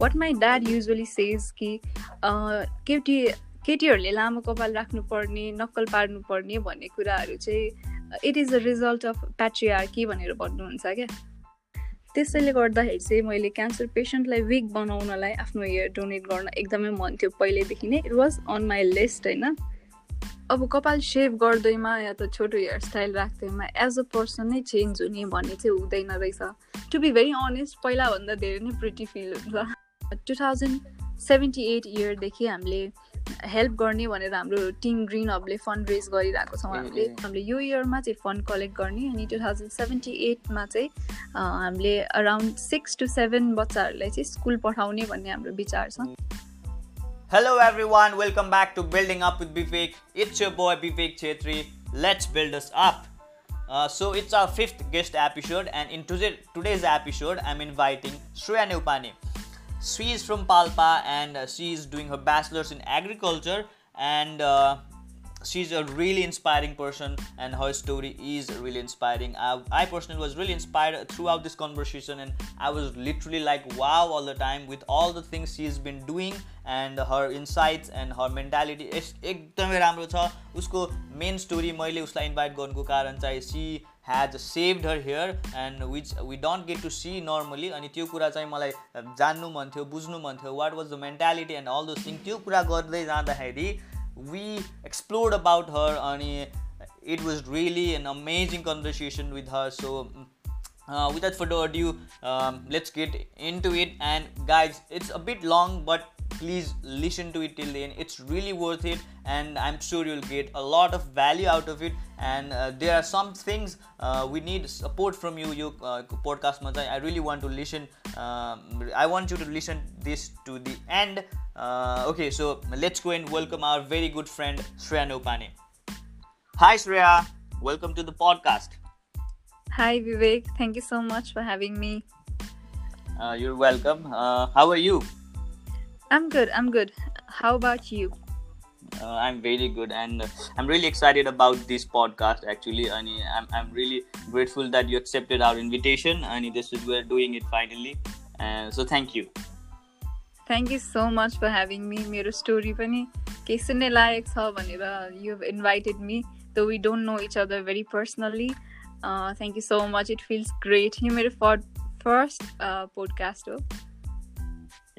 What my dad usually says कि केटी केटीहरूले लामो कपाल राख्नुपर्ने नक्कल पार्नुपर्ने भन्ने कुराहरू चाहिँ it is a result of patriarchy भनेर भन्नुहुन्छ क्या। त्यसैले गर्दाखेरि चाहिँ मैले क्यान्सर पेसेन्टलाई विक बनाउनलाई आफ्नो हेयर डोनेट गर्न एकदमै मन थियो पहिल्यैदेखि नै। It was on my list होइन। अब कपाल सेभ गर्दैमा या त छोटो हेयर स्टाइल राख्दैमा एज अ पर्सन नै चेन्ज हुने भन्ने चाहिँ हुँदैन रहेछ। टु बी भेरी अनेस्ट पहिलाभन्दा धेरै नै प्रिटी फिल हुन्छ। टु थाउजन्ड सेभेन्टी एट इयरदेखि हामीले हेल्प गर्ने भनेर हाम्रो टिम ग्रिनहरूले फन्ड रेज गरिरहेको छौँ। हामीले हामीले यो इयरमा चाहिँ फन्ड कलेक्ट गर्ने अनि टु थाउजन्ड सेभेन्टी एटमा चाहिँ हामीले अराउन्ड सिक्स टु सेभेन बच्चाहरूलाई चाहिँ स्कुल पठाउने भन्ने हाम्रो विचार छ। Hello everyone welcome back to building guest episode and in to today's episode I'm she is from Palpa and uh, she is doing her bachelor's in agriculture and uh, she's a really inspiring person and her story is really inspiring I, I, personally was really inspired throughout this conversation and i was literally like wow all the time with all the things she's been doing and her insights and her mentality एकदमै राम्रो छ उसको main story मैले उसलाई invite गर्नुको कारण चाहिँ C has shaved her hair and which we don't get to see normally अनि त्यो कुरा चाहिँ मलाई जान्नु मन थियो बुझ्नु मन थियो what was the mentality and all though thing त्यो कुरा गर्दै जाँदाखेरि वी एक्सप्लोर्ड अबाउट हर अनि it was really an amazing conversation with her so without further ado um, let's get into it. And guys it's a bit long but please listen to it till the end. It's really worth it and i'm sure you'll get a lot of value out of it. And uh, there are some things uh, we need support from you you uh, podcast i really want to listen um, i want you to listen this to the end. Uh, okay so let's go and welcome our very good friend Shreya Nopane. hi Shreya. Welcome to the podcast. Hi vivek. Thank you so much for having me. Uh, you're welcome. Uh, how are you I'm good. I'm good. How about you? Uh, I'm very good, and uh, I'm really excited about this podcast. Actually, and I'm I'm really grateful that you accepted our invitation, and this is we're doing it finally. And so, thank you. Thank you so much for having me. मेरो story पनि केही सुन्ने लायक छ भनेर you invited me though we don't know each other very personally thank you so much it feels great यो मेरो first podcast हो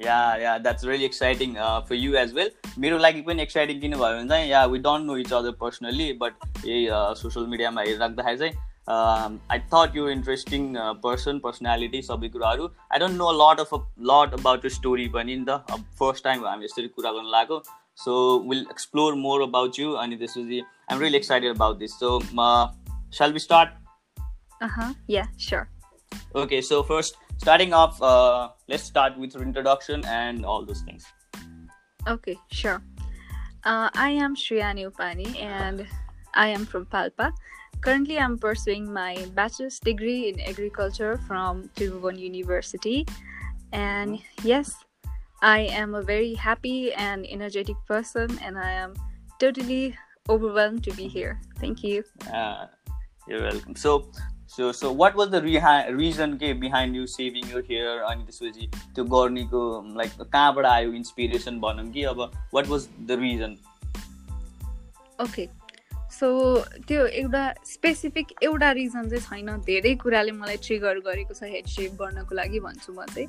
Yeah yeah that's really exciting for you as well मेरो लागि पनि एक्साइटिङ किन भयो भने चाहिँ yeah we don't know each other personally but यही सोसियल मिडियामा हेरिराख्दाखेरि चाहिँ I thought you interesting person personality सबै कुराहरू I don't know lot of lot about you story पनि नि त अब फर्स्ट टाइम हामी यसरी कुरा गर्नु लागेको so will explore more about you अनि त्यसपछि I am really excited about this so shall we start okay so first starting off, uh, let's start with your introduction and all those things. Okay, sure. Uh, I am Shriyani Upani and I am from Palpa. Currently, I'm pursuing my bachelor's degree in agriculture from Tribhuvan University. And yes, I am a very happy and energetic person, and I am totally overwhelmed to be here. Thank you. Uh, you're welcome. So, so so what was the reason के behind you saving यो hair अनि त्यसपछि त्यो गर्नेको like कहाँबाट आयो inspiration भनौँ कि? अब what was the reason okay so त्यो एउटा स्पेसिफिक एउटा रिजन चाहिँ छैन। धेरै कुराले मलाई ट्रिगर गरेको छ हेड सेभ गर्नको लागि भन्छु म चाहिँ।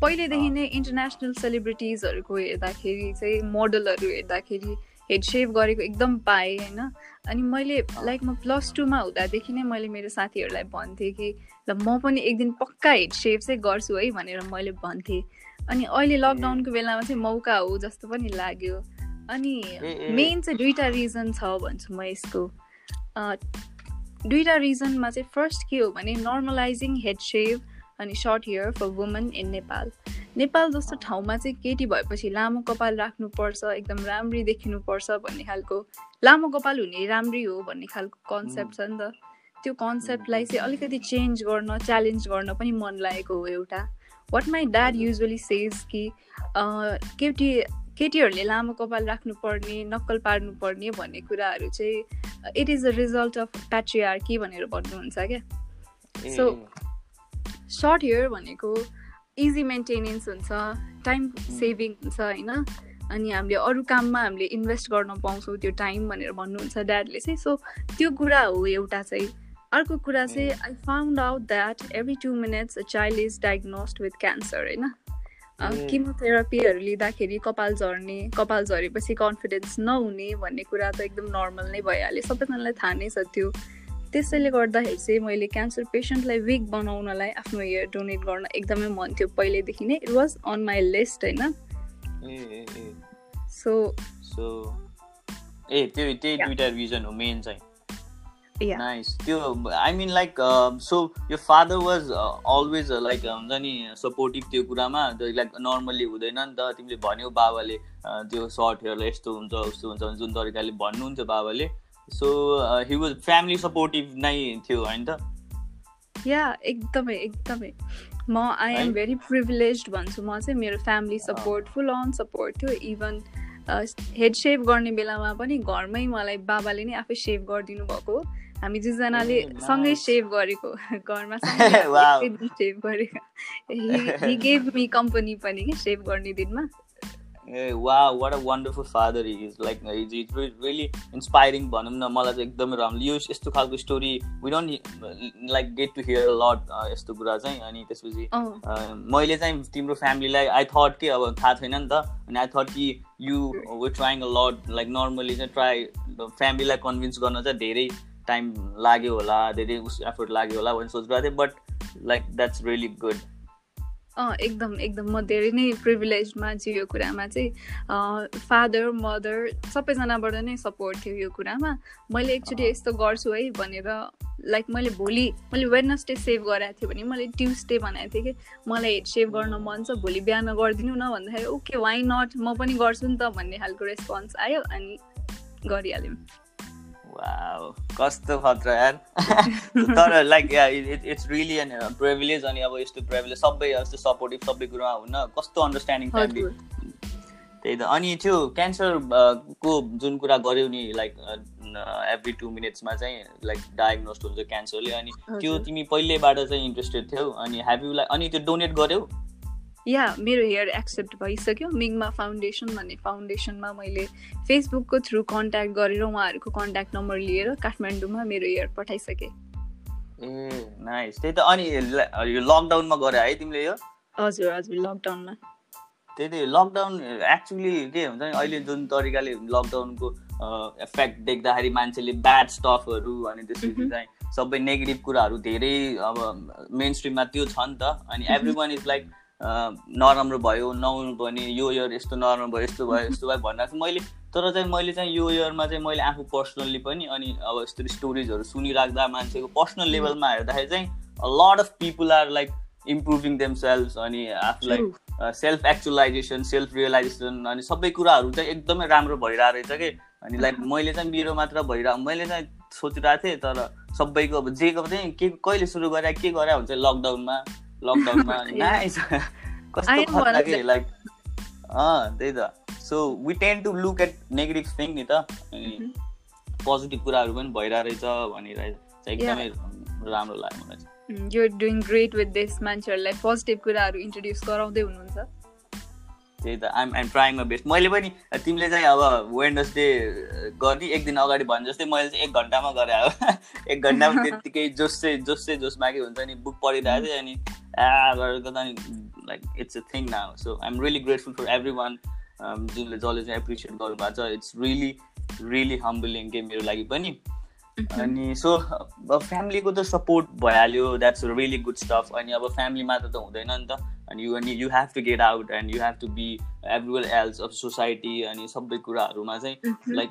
पहिलेदेखि नै इन्टरनेसनल सेलिब्रिटिजहरूको हेर्दाखेरि चाहिँ मोडलहरू हेर्दाखेरि हेड सेभ गरेको एकदम पाएँ होइन? अनि मैले लाइक म प्लस टूमा हुँदादेखि नै मैले मेरो साथीहरूलाई भन्थेँ कि ल म पनि एक दिन पक्का हेड सेभ चाहिँ गर्छु है भनेर मैले भन्थेँ। अनि अहिले लकडाउनको बेलामा चाहिँ मौका हो जस्तो पनि लाग्यो। अनि मेन चाहिँ दुइटा रिजन छ भन्छु म यसको। दुइटा रिजनमा चाहिँ फर्स्ट के हो भने नर्मलाइजिङ हेड सेभ अनि short hair for woman in Nepal Nepal जस्तो ठाउँमा चाहिँ केटी भएपछि लामो कपाल राख्नुपर्छ एकदम राम्री देखिनुपर्छ भन्ने खालको लामो कपाल हुने राम्री हो भन्ने खालको कन्सेप्ट छ नि त। त्यो कन्सेप्टलाई चाहिँ अलिकति चेन्ज गर्न च्यालेन्ज गर्न पनि मन लागेको हो एउटा। What my dad usually says कि केटी केटीहरूले लामो कपाल राख्नुपर्ने नक्कल पार्नुपर्ने भन्ने कुराहरू चाहिँ it is a result of patriarchy भनेर भन्नुहुन्छ क्या। सो सर्ट हेयर भनेको इजी मेन्टेनेन्स हुन्छ टाइम सेभिङ हुन्छ होइन? अनि हामीले अरू काममा हामीले इन्भेस्ट गर्न पाउँछौँ त्यो टाइम भनेर भन्नुहुन्छ ड्याडले चाहिँ। सो त्यो कुरा हो एउटा चाहिँ। अर्को कुरा चाहिँ I found out that every two minutes a child is diagnosed with cancer होइन? किमोथेरापीहरू लिँदाखेरि कपाल झर्ने कपाल झरेपछि कन्फिडेन्स नहुने भन्ने कुरा त एकदम नर्मल नै भइहाल्यो। सबैजनालाई थाहा नै छ त्यो। त्यसैले गर्दाखेरि चाहिँ मैले क्यान्सर पेसेन्टलाई विक बनाउनलाई आफ्नो हेयर डोनेट गर्न एकदमै मन थियो पहिल्यैदेखि नै। It was on my list होइन? सो सो ए। त्यो त्यही दुइटा रिजन हो मेन चाहिँ। नाइस त्यो आई मिन लाइक सो यो फादर वाज अलवेज लाइक हुन्छ नि सपोर्टिभ त्यो कुरामा लाइक नर्मल्ली हुँदैन नि त। तिमीले भन्यौ बाबाले त्यो सर्ट हेयरलाई यस्तो हुन्छ उस्तो हुन्छ जुन तरिकाले भन्नुहुन्थ्यो बाबाले। So he was family supportive नै थियो होइन त? या एकदमै एकदमै। म आई एम भेरी प्रिभिलेज भन्छु। म चाहिँ मेरो family support full on support थियो। इभन हेड सेभ गर्ने बेलामा पनि घरमै मलाई बाबाले नै आफै सेभ गरिदिनु भएको हामी दुईजनाले सँगै सेभ गरेको। घरमा सेभ गरेको। हि गेभ मी कम्पनी पनि कि सेभ गर्ने दिनमा। Wow what a wonderful father is like is is really inspiring भनौँ न मलाई चाहिँ एकदमै राम्रो यो यस्तो खालको story we don't like get to hear lot यस्तो कुरा चाहिँ अनि त्यसपछि मैले चाहिँ तिम्रो फ्यामिलीलाई आई थट कि अब थाहा छैन नि त अनि आई थट कि you were trying a lot like normally चाहिँ ट्राई फ्यामिलीलाई कन्भिन्स गर्न चाहिँ धेरै टाइम लाग्यो होला धेरै उस एफोर्ट लाग्यो होला भन्ने सोचिरहेको थिएँ but like that's really good अँ एकदम एकदम म धेरै नै प्रिभिलेजमा छु यो कुरामा चाहिँ। फादर मदर सबैजनाबाट नै सपोर्ट थियो यो कुरामा। मैले एकचोटि यस्तो गर्छु है भनेर लाइक मैले भोलि मैले वेडनसडे सेभ गराएको थिएँ भने मैले ट्युसडे भनेको थिएँ कि मलाई हेड सेभ गर्न मन छ भोलि बिहान गरिदिनु न भन्दाखेरि ओके वाइ नट म पनि गर्छु नि त भन्ने खालको रेस्पोन्स आयो अनि गरिहाल्यौँ। कस्तो खतरा यार। तर like it's really an privilege अनि अब यस्तो प्रिभिलेज सबै यस्तो सपोर्टिभ सबै कुरामा हुन कस्तो अन्डरस्ट्यान्डिङ फ्यामिली त्यही त। अनि त्यो क्यान्सर को जुन कुरा गऱ्यौ नि लाइक एभ्री टु मिनट्समा चाहिँ लाइक डायग्नोस्ट हुन्छ क्यान्सरले अनि त्यो तिमी पहिल्यैबाट चाहिँ इन्ट्रेस्टेड थियौ अनि हेभ यु लाइक अनि त्यो डोनेट गऱ्यौ या मेरो हेयर एक्सेप्ट भइसक्यो। मिङमा फाउन्डेसन भन्ने फाउन्डेसनमा मैले फेसबुकको थ्रु कन्ट्याक्ट गरेर उहाँहरूको कन्ट्याक्ट नम्बर लिएर काठमाडौँमा मेरो हेयर पठाइसकेँ। ए नाइस त्यही त अनि यो लकडाउनमा गरे है तिमीले यो? हजुर हजुर लकडाउनमा त्यही त लकडाउन एक्चुली के हुन्छ नि अहिले जुन तरिकाले लकडाउनको इफेक्ट देख्दाखेरि मान्छेले ब्याड स्टफहरू अनि त्यसपछि चाहिँ सबै नेगेटिभ कुराहरू धेरै अब मेन स्ट्रिममा त्यो छ नि त। अनि एभ्री वान इज लाइक नराम्रो भयो नहुनु पनि यो इयर यस्तो नराम्रो भयो यस्तो भयो यस्तो भयो भनिरहेको छु मैले तर चाहिँ मैले चाहिँ यो इयरमा चाहिँ मैले आफू पर्सनल्ली पनि अनि अब यस्तो स्टोरिजहरू सुनिराख्दा मान्छेको पर्सनल लेभलमा हेर्दाखेरि चाहिँ lot of people are like improving them self अनि आफूलाई सेल्फ एक्चुलाइजेसन सेल्फ रियलाइजेसन अनि सबै कुराहरू चाहिँ एकदमै राम्रो भइरहेको रहेछ कि? अनि लाइक मैले चाहिँ मेरो मात्र भइरहेको मैले चाहिँ सोचिरहेको थिएँ तर सबैको अब जेको चाहिँ के कहिले सुरु गरे के गरे हुन्छ लकडाउनमा लकडाउनमा नाइस कस्तो लाइक अँ त्यही त. So we tend to look at negative thing नि त. अनि पोजिटिभ कुराहरू पनि भइरहेको रहेछ भनेर एकदमै राम्रो लाग्यो मलाई you doing great with this मान्छेहरूलाई पोजिटिभ कुराहरू इन्ट्रोड्युस गराउँदै हुनुहुन्छ। त्यही त I'm I'm trying my best मैले पनि तिमीले चाहिँ अब वेडनेसडे गर्ने एक दिन अगाडि भने जस्तै मैले चाहिँ एक घन्टामा गरेँ अब। एक घन्टामा त्यत्तिकै जोस चाहिँ जोस चाहिँ जोसमा कि हुन्छ नि बुक पढिरहेको थिएँ गरेर त अनि like it's a thing now so I'm really grateful for everyone जुनले जसले चाहिँ एप्रिसिएट गर्नुभएको छ इट्स रियली रियली हम्बलिङ के मेरो लागि पनि। अनि सो अब फ्यामिलीको त सपोर्ट भइहाल्यो। द्याट्स रियली गुड स्टफ अनि अब फ्यामिली मात्र त हुँदैन नि त। अनि यु अनि you have to get out and you have to be every well else of society अनि सबै कुराहरूमा चाहिँ। Like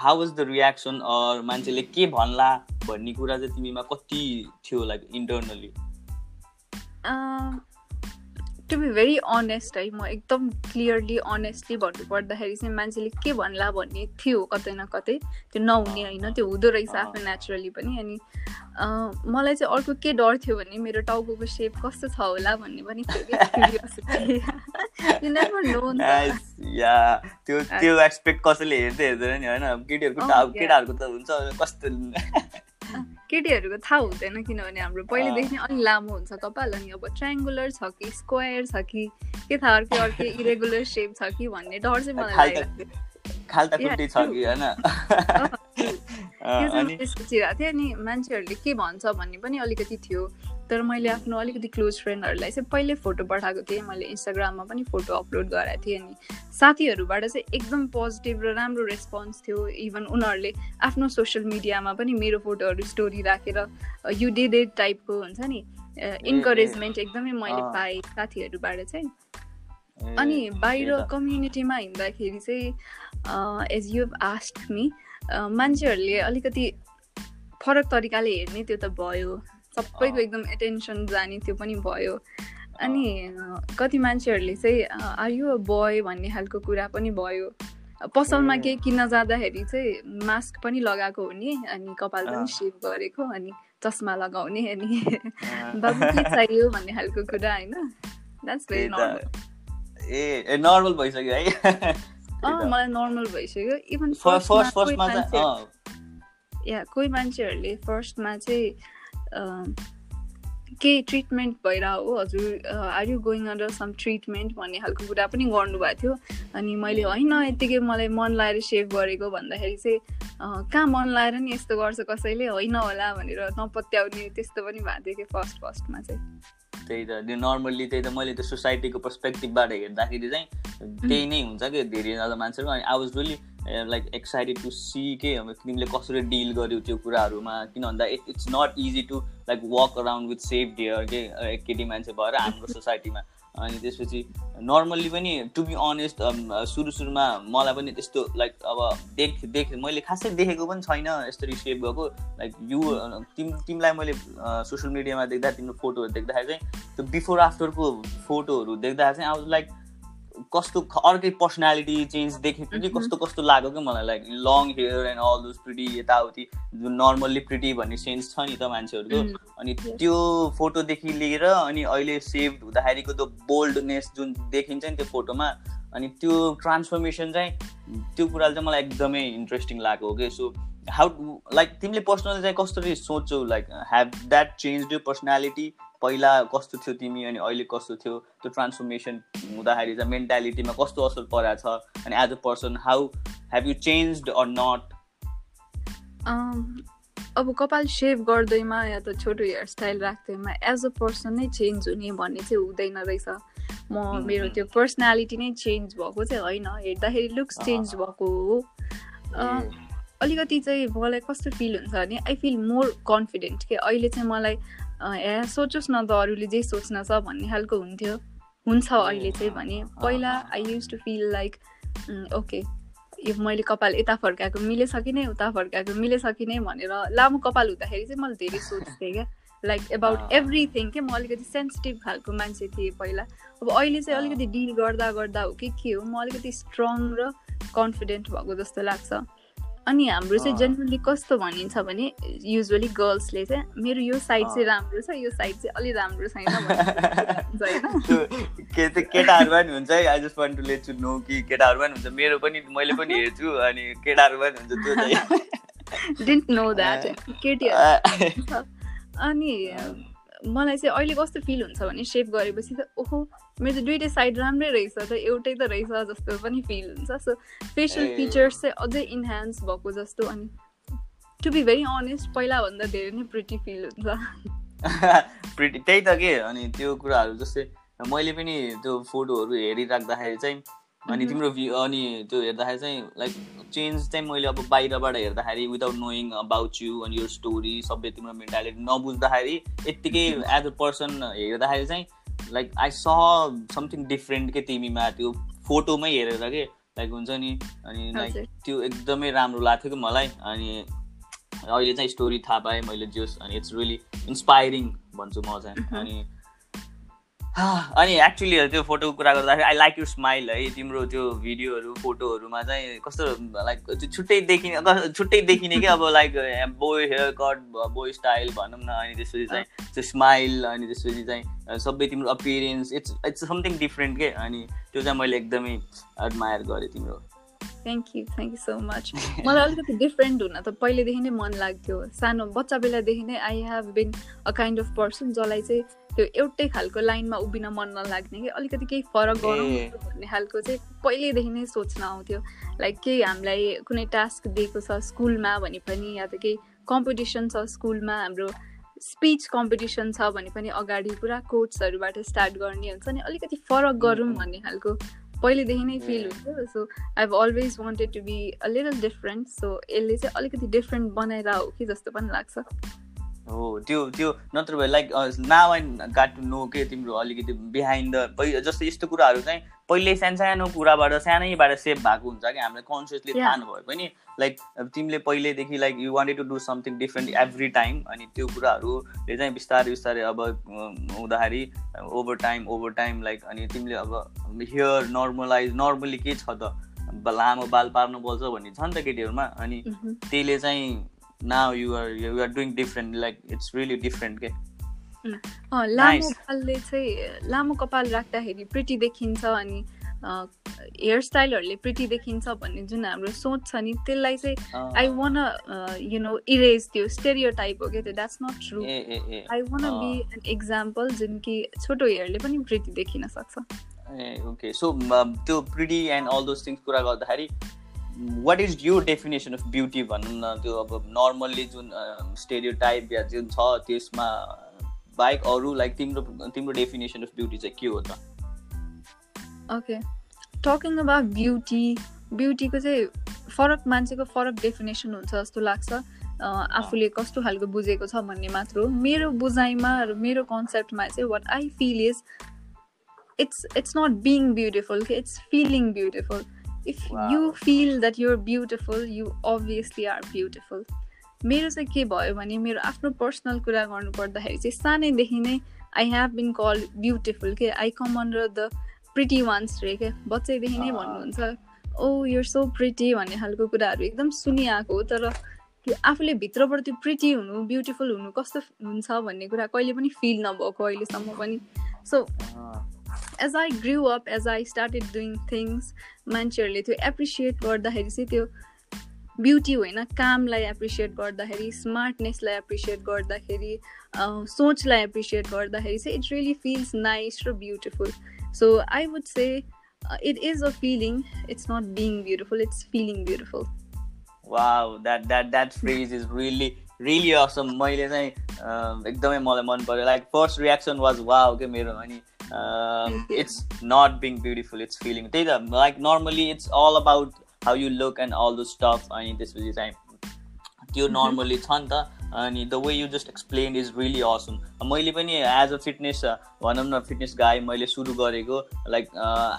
how was the reaction or मान्छेले के भन्ला भन्ने कुरा चाहिँ तिमीमा कति थियो like internally to be very honest है म एकदम क्लियरली अनेस्टली भन्नु पर्दाखेरि चाहिँ मान्छेले के भन्ला भन्ने थियो कतै न कतै। त्यो नहुने होइन त्यो हुँदो रहेछ आफै नेचुरली पनि अनि मलाई चाहिँ अर्को के डर थियो भने मेरो टाउको सेप कस्तो छ होला भन्ने पनि त्यो त्यो एक्सपेक्ट कसैले हेर्दै हेर्दैन नि होइन। केटीहरूको केटाहरूको त हुन्छ कस्तो केटीहरूको थाहा हुँदैन किनभने हाम्रो पहिलेदेखि नै अलिक लामो हुन्छ कपाल अनि अब ट्रायङ्गुलर छ कि स्क्वायर छ कि के थाहा अर्कै अर्कै इरेगुलर सेप छ कि भन्ने डर चाहिँ मलाई थियो। सोचिरहेको थिएँ अनि मान्छेहरूले के भन्छ भन्ने पनि अलिकति थियो। तर मैले आफ्नो अलिकति क्लोज फ्रेन्डहरूलाई चाहिँ पहिल्यै फोटो पठाएको थिएँ। मैले इन्स्टाग्राममा पनि फोटो अपलोड गराएको थिएँ अनि साथीहरूबाट चाहिँ एकदम पोजिटिभ र राम्रो रेस्पोन्स थियो। इभन उनीहरूले आफ्नो सोसियल मिडियामा पनि मेरो फोटोहरू स्टोरी राखेर यु डे डे टाइपको हुन्छ नि इन्करेजमेन्ट एकदमै मैले पाएँ साथीहरूबाट चाहिँ। अनि बाहिर कम्युनिटीमा हिँड्दाखेरि चाहिँ एज यु आस्ट मी मान्छेहरूले अलिकति फरक तरिकाले हेर्ने त्यो त भयो। सबैको एकदम एटेन्सन जाने त्यो पनि भयो। अनि कति मान्छेहरूले चाहिँ आर यु अ बोय भन्ने खालको कुरा पनि भयो। पसलमा केही किन्न जाँदाखेरि चाहिँ मास्क पनि लगाएको हुने अनि कपाल पनि सेभ गरेको अनि चस्मा लगाउने अनि बाबु के चाहियो भन्ने खालको कुरा होइन? द्याट्स भेरी नर्मल ए नर्मल भइसक्यो है। मलाई नर्मल भइसक्यो। इभन फर्स्ट या कोही मान्छेहरूले फर्स्टमा चाहिँ केही ट्रिटमेन्ट भइरह हो हजुर are you going under some treatment भन्ने खालको कुरा पनि गर्नुभएको थियो। अनि मैले होइन यत्तिकै मलाई मन लाएर सेभ गरेको भन्दाखेरि चाहिँ कहाँ मन लाएर नि यस्तो गर्छ कसैले? होइन होला भनेर नपत्याउने त्यस्तो पनि भएको थियो कि फर्स्ट फर्स्टमा चाहिँ। त्यही त त्यो नर्मल्ली त्यही त मैले त्यो सोसाइटीको पर्सपेक्टिभबाट हेर्दाखेरि चाहिँ त्यही नै हुन्छ कि धेरैजना मान्छेहरू। अनि I was really like excited to see के अब तिमीले कसरी डिल गर्यौ त्यो कुराहरूमा। किन भन्दा it it's not easy to like walk around with shaved hair के केटी मान्छे भएर हाम्रो सोसाइटीमा अनि त्यसपछि नर्मल्ली पनि टु बी अनेस्ट सुरु सुरुमा मलाई पनि त्यस्तो लाइक अब देख देख मैले खासै देखेको पनि छैन यसरी सेभ भएको। लाइक यु तिम तिमीलाई मैले सोसियल मिडियामा देख्दा तिम्रो फोटोहरू देख्दाखेरि चाहिँ त्यो बिफोर आफ्टरको फोटोहरू देख्दाखेरि चाहिँ अब लाइक कस्तो अर्कै पर्सनालिटी चेन्ज देखेको कि कस्तो कस्तो लाग्यो कि मलाई like long hair and all those pretty यताउति जुन नर्मल्ली प्रिटी भन्ने सेन्स छ नि त मान्छेहरूको। अनि त्यो फोटोदेखि लिएर अनि अहिले सेभ हुँदाखेरिको त्यो बोल्डनेस जुन देखिन्छ नि त्यो फोटोमा अनि त्यो ट्रान्सफर्मेसन चाहिँ त्यो कुराले चाहिँ मलाई एकदमै इन्ट्रेस्टिङ लाग्यो कि। सो हाउ लाइक तिमीले पर्सनली चाहिँ कसरी सोच्छौ? लाइक हेभ द्याट चेन्ज यो पर्सनालिटी पहिला कस्तो थियो तिमी अनि अहिले कस्तो थियो? त्यो ट्रान्सफर्मेसन हुँदाखेरि चाहिँ मेन्टालिटीमा कस्तो असर परेको छ? अनि as a person how have you change or not अब कपाल सेभ गर्दैमा या त छोटो हेयरस्टाइल राख्दैमा एज अ पर्सन नै चेन्ज हुने भन्ने चाहिँ हुँदैन रहेछ। म मेरो त्यो पर्सनालिटी नै चेन्ज भएको चाहिँ होइन। हेर्दाखेरि लुक्स चेन्ज भएको हो। अलिकति चाहिँ मलाई कस्तो फिल हुन्छ भने आई फिल मोर कन्फिडेन्ट कि अहिले चाहिँ मलाई ए सोचोस् न त अरूले जे सोच्न छ भन्ने खालको हुन्थ्यो। हुन्छ अहिले चाहिँ भने। पहिला I use to feel like okay यो मैले कपाल यता फर्काएको मिलेछ कि नै उता फर्काएको मिलेछ कि नै भनेर लामो कपाल हुँदाखेरि चाहिँ मैले धेरै सोच्थेँ क्या। लाइक एबाउट एभ्रिथिङ के म अलिकति सेन्सिटिभ खालको मान्छे थिएँ पहिला। अब अहिले चाहिँ अलिकति डिल गर्दा गर्दा हो कि के हो म अलिकति स्ट्रङ र कन्फिडेन्ट भएको जस्तो लाग्छ। अनि हाम्रो चाहिँ जेनरली कस्तो भनिन्छ भने युजली गर्ल्सले चाहिँ मेरो यो साइड चाहिँ राम्रो छ यो साइड चाहिँ अलिक राम्रो छैन केटाहरू पनि हुन्छ है I just want to let you know कि केटाहरू पनि हुन्छ। मेरो पनि मैले पनि हेर्छु अनि केटाहरू पनि हुन्छ त्यो चाहिँ। डिन्ट नो द्याट केटीहरू अनि मलाई चाहिँ अहिले कस्तो फिल हुन्छ भने सेप गरेपछि त ओहो मेरो दुइटै साइड राम्रै रहेछ त एउटै त रहेछ जस्तो पनि फिल हुन्छ। सो फेसियल फिचर्स चाहिँ अझै इन्हान्स भएको जस्तो अनि टु बी भेरी अनेस्ट पहिलाभन्दा धेरै नै प्रिटी फिल हुन्छ। प्रिटी त्यही त के? अनि त्यो कुराहरू जस्तै मैले पनि त्यो फोटोहरू हेरिराख्दाखेरि चाहिँ अनि तिम्रो भ्यू अनि त्यो हेर्दाखेरि चाहिँ लाइक चेन्ज चाहिँ मैले अब बाहिरबाट हेर्दाखेरि विदाउट नोइङ अबाउट यु अनि यो स्टोरी सबै तिम्रो मेन्टालिटी नबुझ्दाखेरि यत्तिकै एज अ पर्सन हेर्दाखेरि चाहिँ like I saw something different के तिमीमा त्यो फोटोमै हेरेर के लाइक हुन्छ नि? अनि लाइक त्यो एकदमै राम्रो लाग्थ्यो कि मलाई अनि अहिले चाहिँ स्टोरी थाहा पाएँ मैले जोस् अनि इट्स रियली इन्सपाइरिङ भन्छु म चाहिँ अनि अनि एक्चुली त्यो फोटोको कुरा गर्दाखेरि आई लाइक यु स्माइल है। तिम्रो त्यो भिडियोहरू फोटोहरूमा चाहिँ कस्तो लाइक छुट्टै देखिने छुट्टै देखिने कि अब like boy hair cut boy style भनौँ न अनि त्यसपछि चाहिँ त्यो स्माइल अनि त्यसपछि चाहिँ सबै तिम्रो appearance it's it's something different के। अनि त्यो चाहिँ मैले एकदमै एडमायर गरेँ तिम्रो। Thank you thank you so much मलाई अलिकति डिफ्रेन्ट हुन त पहिलेदेखि नै मन लाग्थ्यो। सानो बच्चा बेलादेखि नै I have been a kind of person जसलाई चाहिँ त्यो एउटै खालको लाइनमा उभिन मन नलाग्ने कि अलिकति केही फरक गरौँ भन्ने खालको चाहिँ पहिल्यैदेखि नै सोच्न आउँथ्यो। लाइक केही हामीलाई कुनै टास्क दिएको छ स्कुलमा भने पनि या त केही कम्पिटिसन छ स्कुलमा हाम्रो स्पिच कम्पिटिसन छ भने पनि अगाडि पुरा कोट्सहरूबाट स्टार्ट गर्ने हुन्छ नि अलिकति फरक गरौँ भन्ने खालको पहिलेदेखि नै फिल हुन्थ्यो so I have always wanted to be a little different so यसले चाहिँ अलिकति डिफरेन्ट हो कि जस्तो पनि लाग्छ। हो त्यो त्यो नत्र भए like now I got to know के तिम्रो अलिकति बिहाइन्ड द जस्तो यस्तो कुराहरू चाहिँ पहिल्यै सानो सानो कुराबाट सानैबाट सेभ भएको हुन्छ कि? हामीलाई कन्सियसली थाहा नभए पनि लाइक तिमीले पहिल्यैदेखि like you wanted to do something different every time अनि त्यो कुराहरूले चाहिँ बिस्तारै बिस्तारै अब हुँदाखेरि over time over time like अनि तिमीले अब हियर नर्मलाइज नर्मली के छ त? लामो बाल पार्नु पर्छ भन्ने छ नि त केटीहरूमा अनि त्यसले चाहिँ now you're you're doing different like it's really different के लामो कपालले चाहिँ लामो कपाल राख्दाखेरि प्रिटी देखिन्छ अनि हेयर स्टाइलहरूले प्रिटी देखिन्छ भन्ने जुन हाम्रो सोच छ नि त्यसलाई चाहिँ I want you know erase त्यो स्टेरियो टाइप हो क्या त्यो that's not true I want be an example जुन कि छोटो हेयरले पनि प्रिटी देखिन सक्छ। ए ओके सो त्यो pretty and all those things कुरा गर्दाखेरि वाट इज यो डेफिनेसन अफ ब्युटी भनौँ न त्यो अब नर्मल्ली जुन स्टेरियो टाइप या जुन छ त्यसमा बाहेक अरू लाइक तिम्रो तिम्रो डेफिनेसन अफ ब्युटी चाहिँ के हो त? ओके टकिङ अबाउट ब्युटी ब्युटीको चाहिँ फरक मान्छेको फरक डेफिनेसन हुन्छ जस्तो लाग्छ। आफूले कस्तो खालको बुझेको छ भन्ने मात्र हो। मेरो बुझाइमा र मेरो कन्सेप्टमा चाहिँ what I feel is it's it's not being beautiful कि it's feeling beautiful if you feel that you're beautiful you obviously are beautiful मेरो चाहिँ के भयो भने मेरो आफ्नो पर्सनल कुरा गर्नु पर्दाखेरि चाहिँ सानैदेखि नै I have been call beautiful के? I come under the pretty ones रे के? बच्चैदेखि नै भन्नुहुन्छ। ओ युर सो प्रिटी भन्ने खालको कुराहरू एकदम सुनिआएको हो तर त्यो आफूले भित्रबाट त्यो प्रिटी हुनु ब्युटिफुल हुनु कस्तो हुन्छ भन्ने कुरा कहिले पनि फिल नभएको अहिलेसम्म पनि। So as I grew up as I started doing things मान्छेहरूले त्यो एप्रिसिएट गर्दाखेरि चाहिँ त्यो ब्युटी होइन कामलाई एप्रिसिएट गर्दाखेरि स्मार्टनेसलाई एप्रिसिएट गर्दाखेरि सोचलाई एप्रिसिएट गर्दाखेरि चाहिँ इट रियली फिल्स नाइस र beautiful so I would say it is a feeling it's not being beautiful it's feeling beautiful wow that that that phrase is really really awesome मैले चाहिँ एकदमै मलाई मन पऱ्यो like first reaction was wow के मेरो अनि it's not being beautiful it's feeling त्यही त like normally it's all about how you look and all the stuff अनि त्यसपछि चाहिँ त्यो नर्मली छ नि त। अनि the way you just explain is really awesome मैले पनि एज अ फिटनेस भनौँ न फिटनेस गाई मैले सुरु गरेको लाइक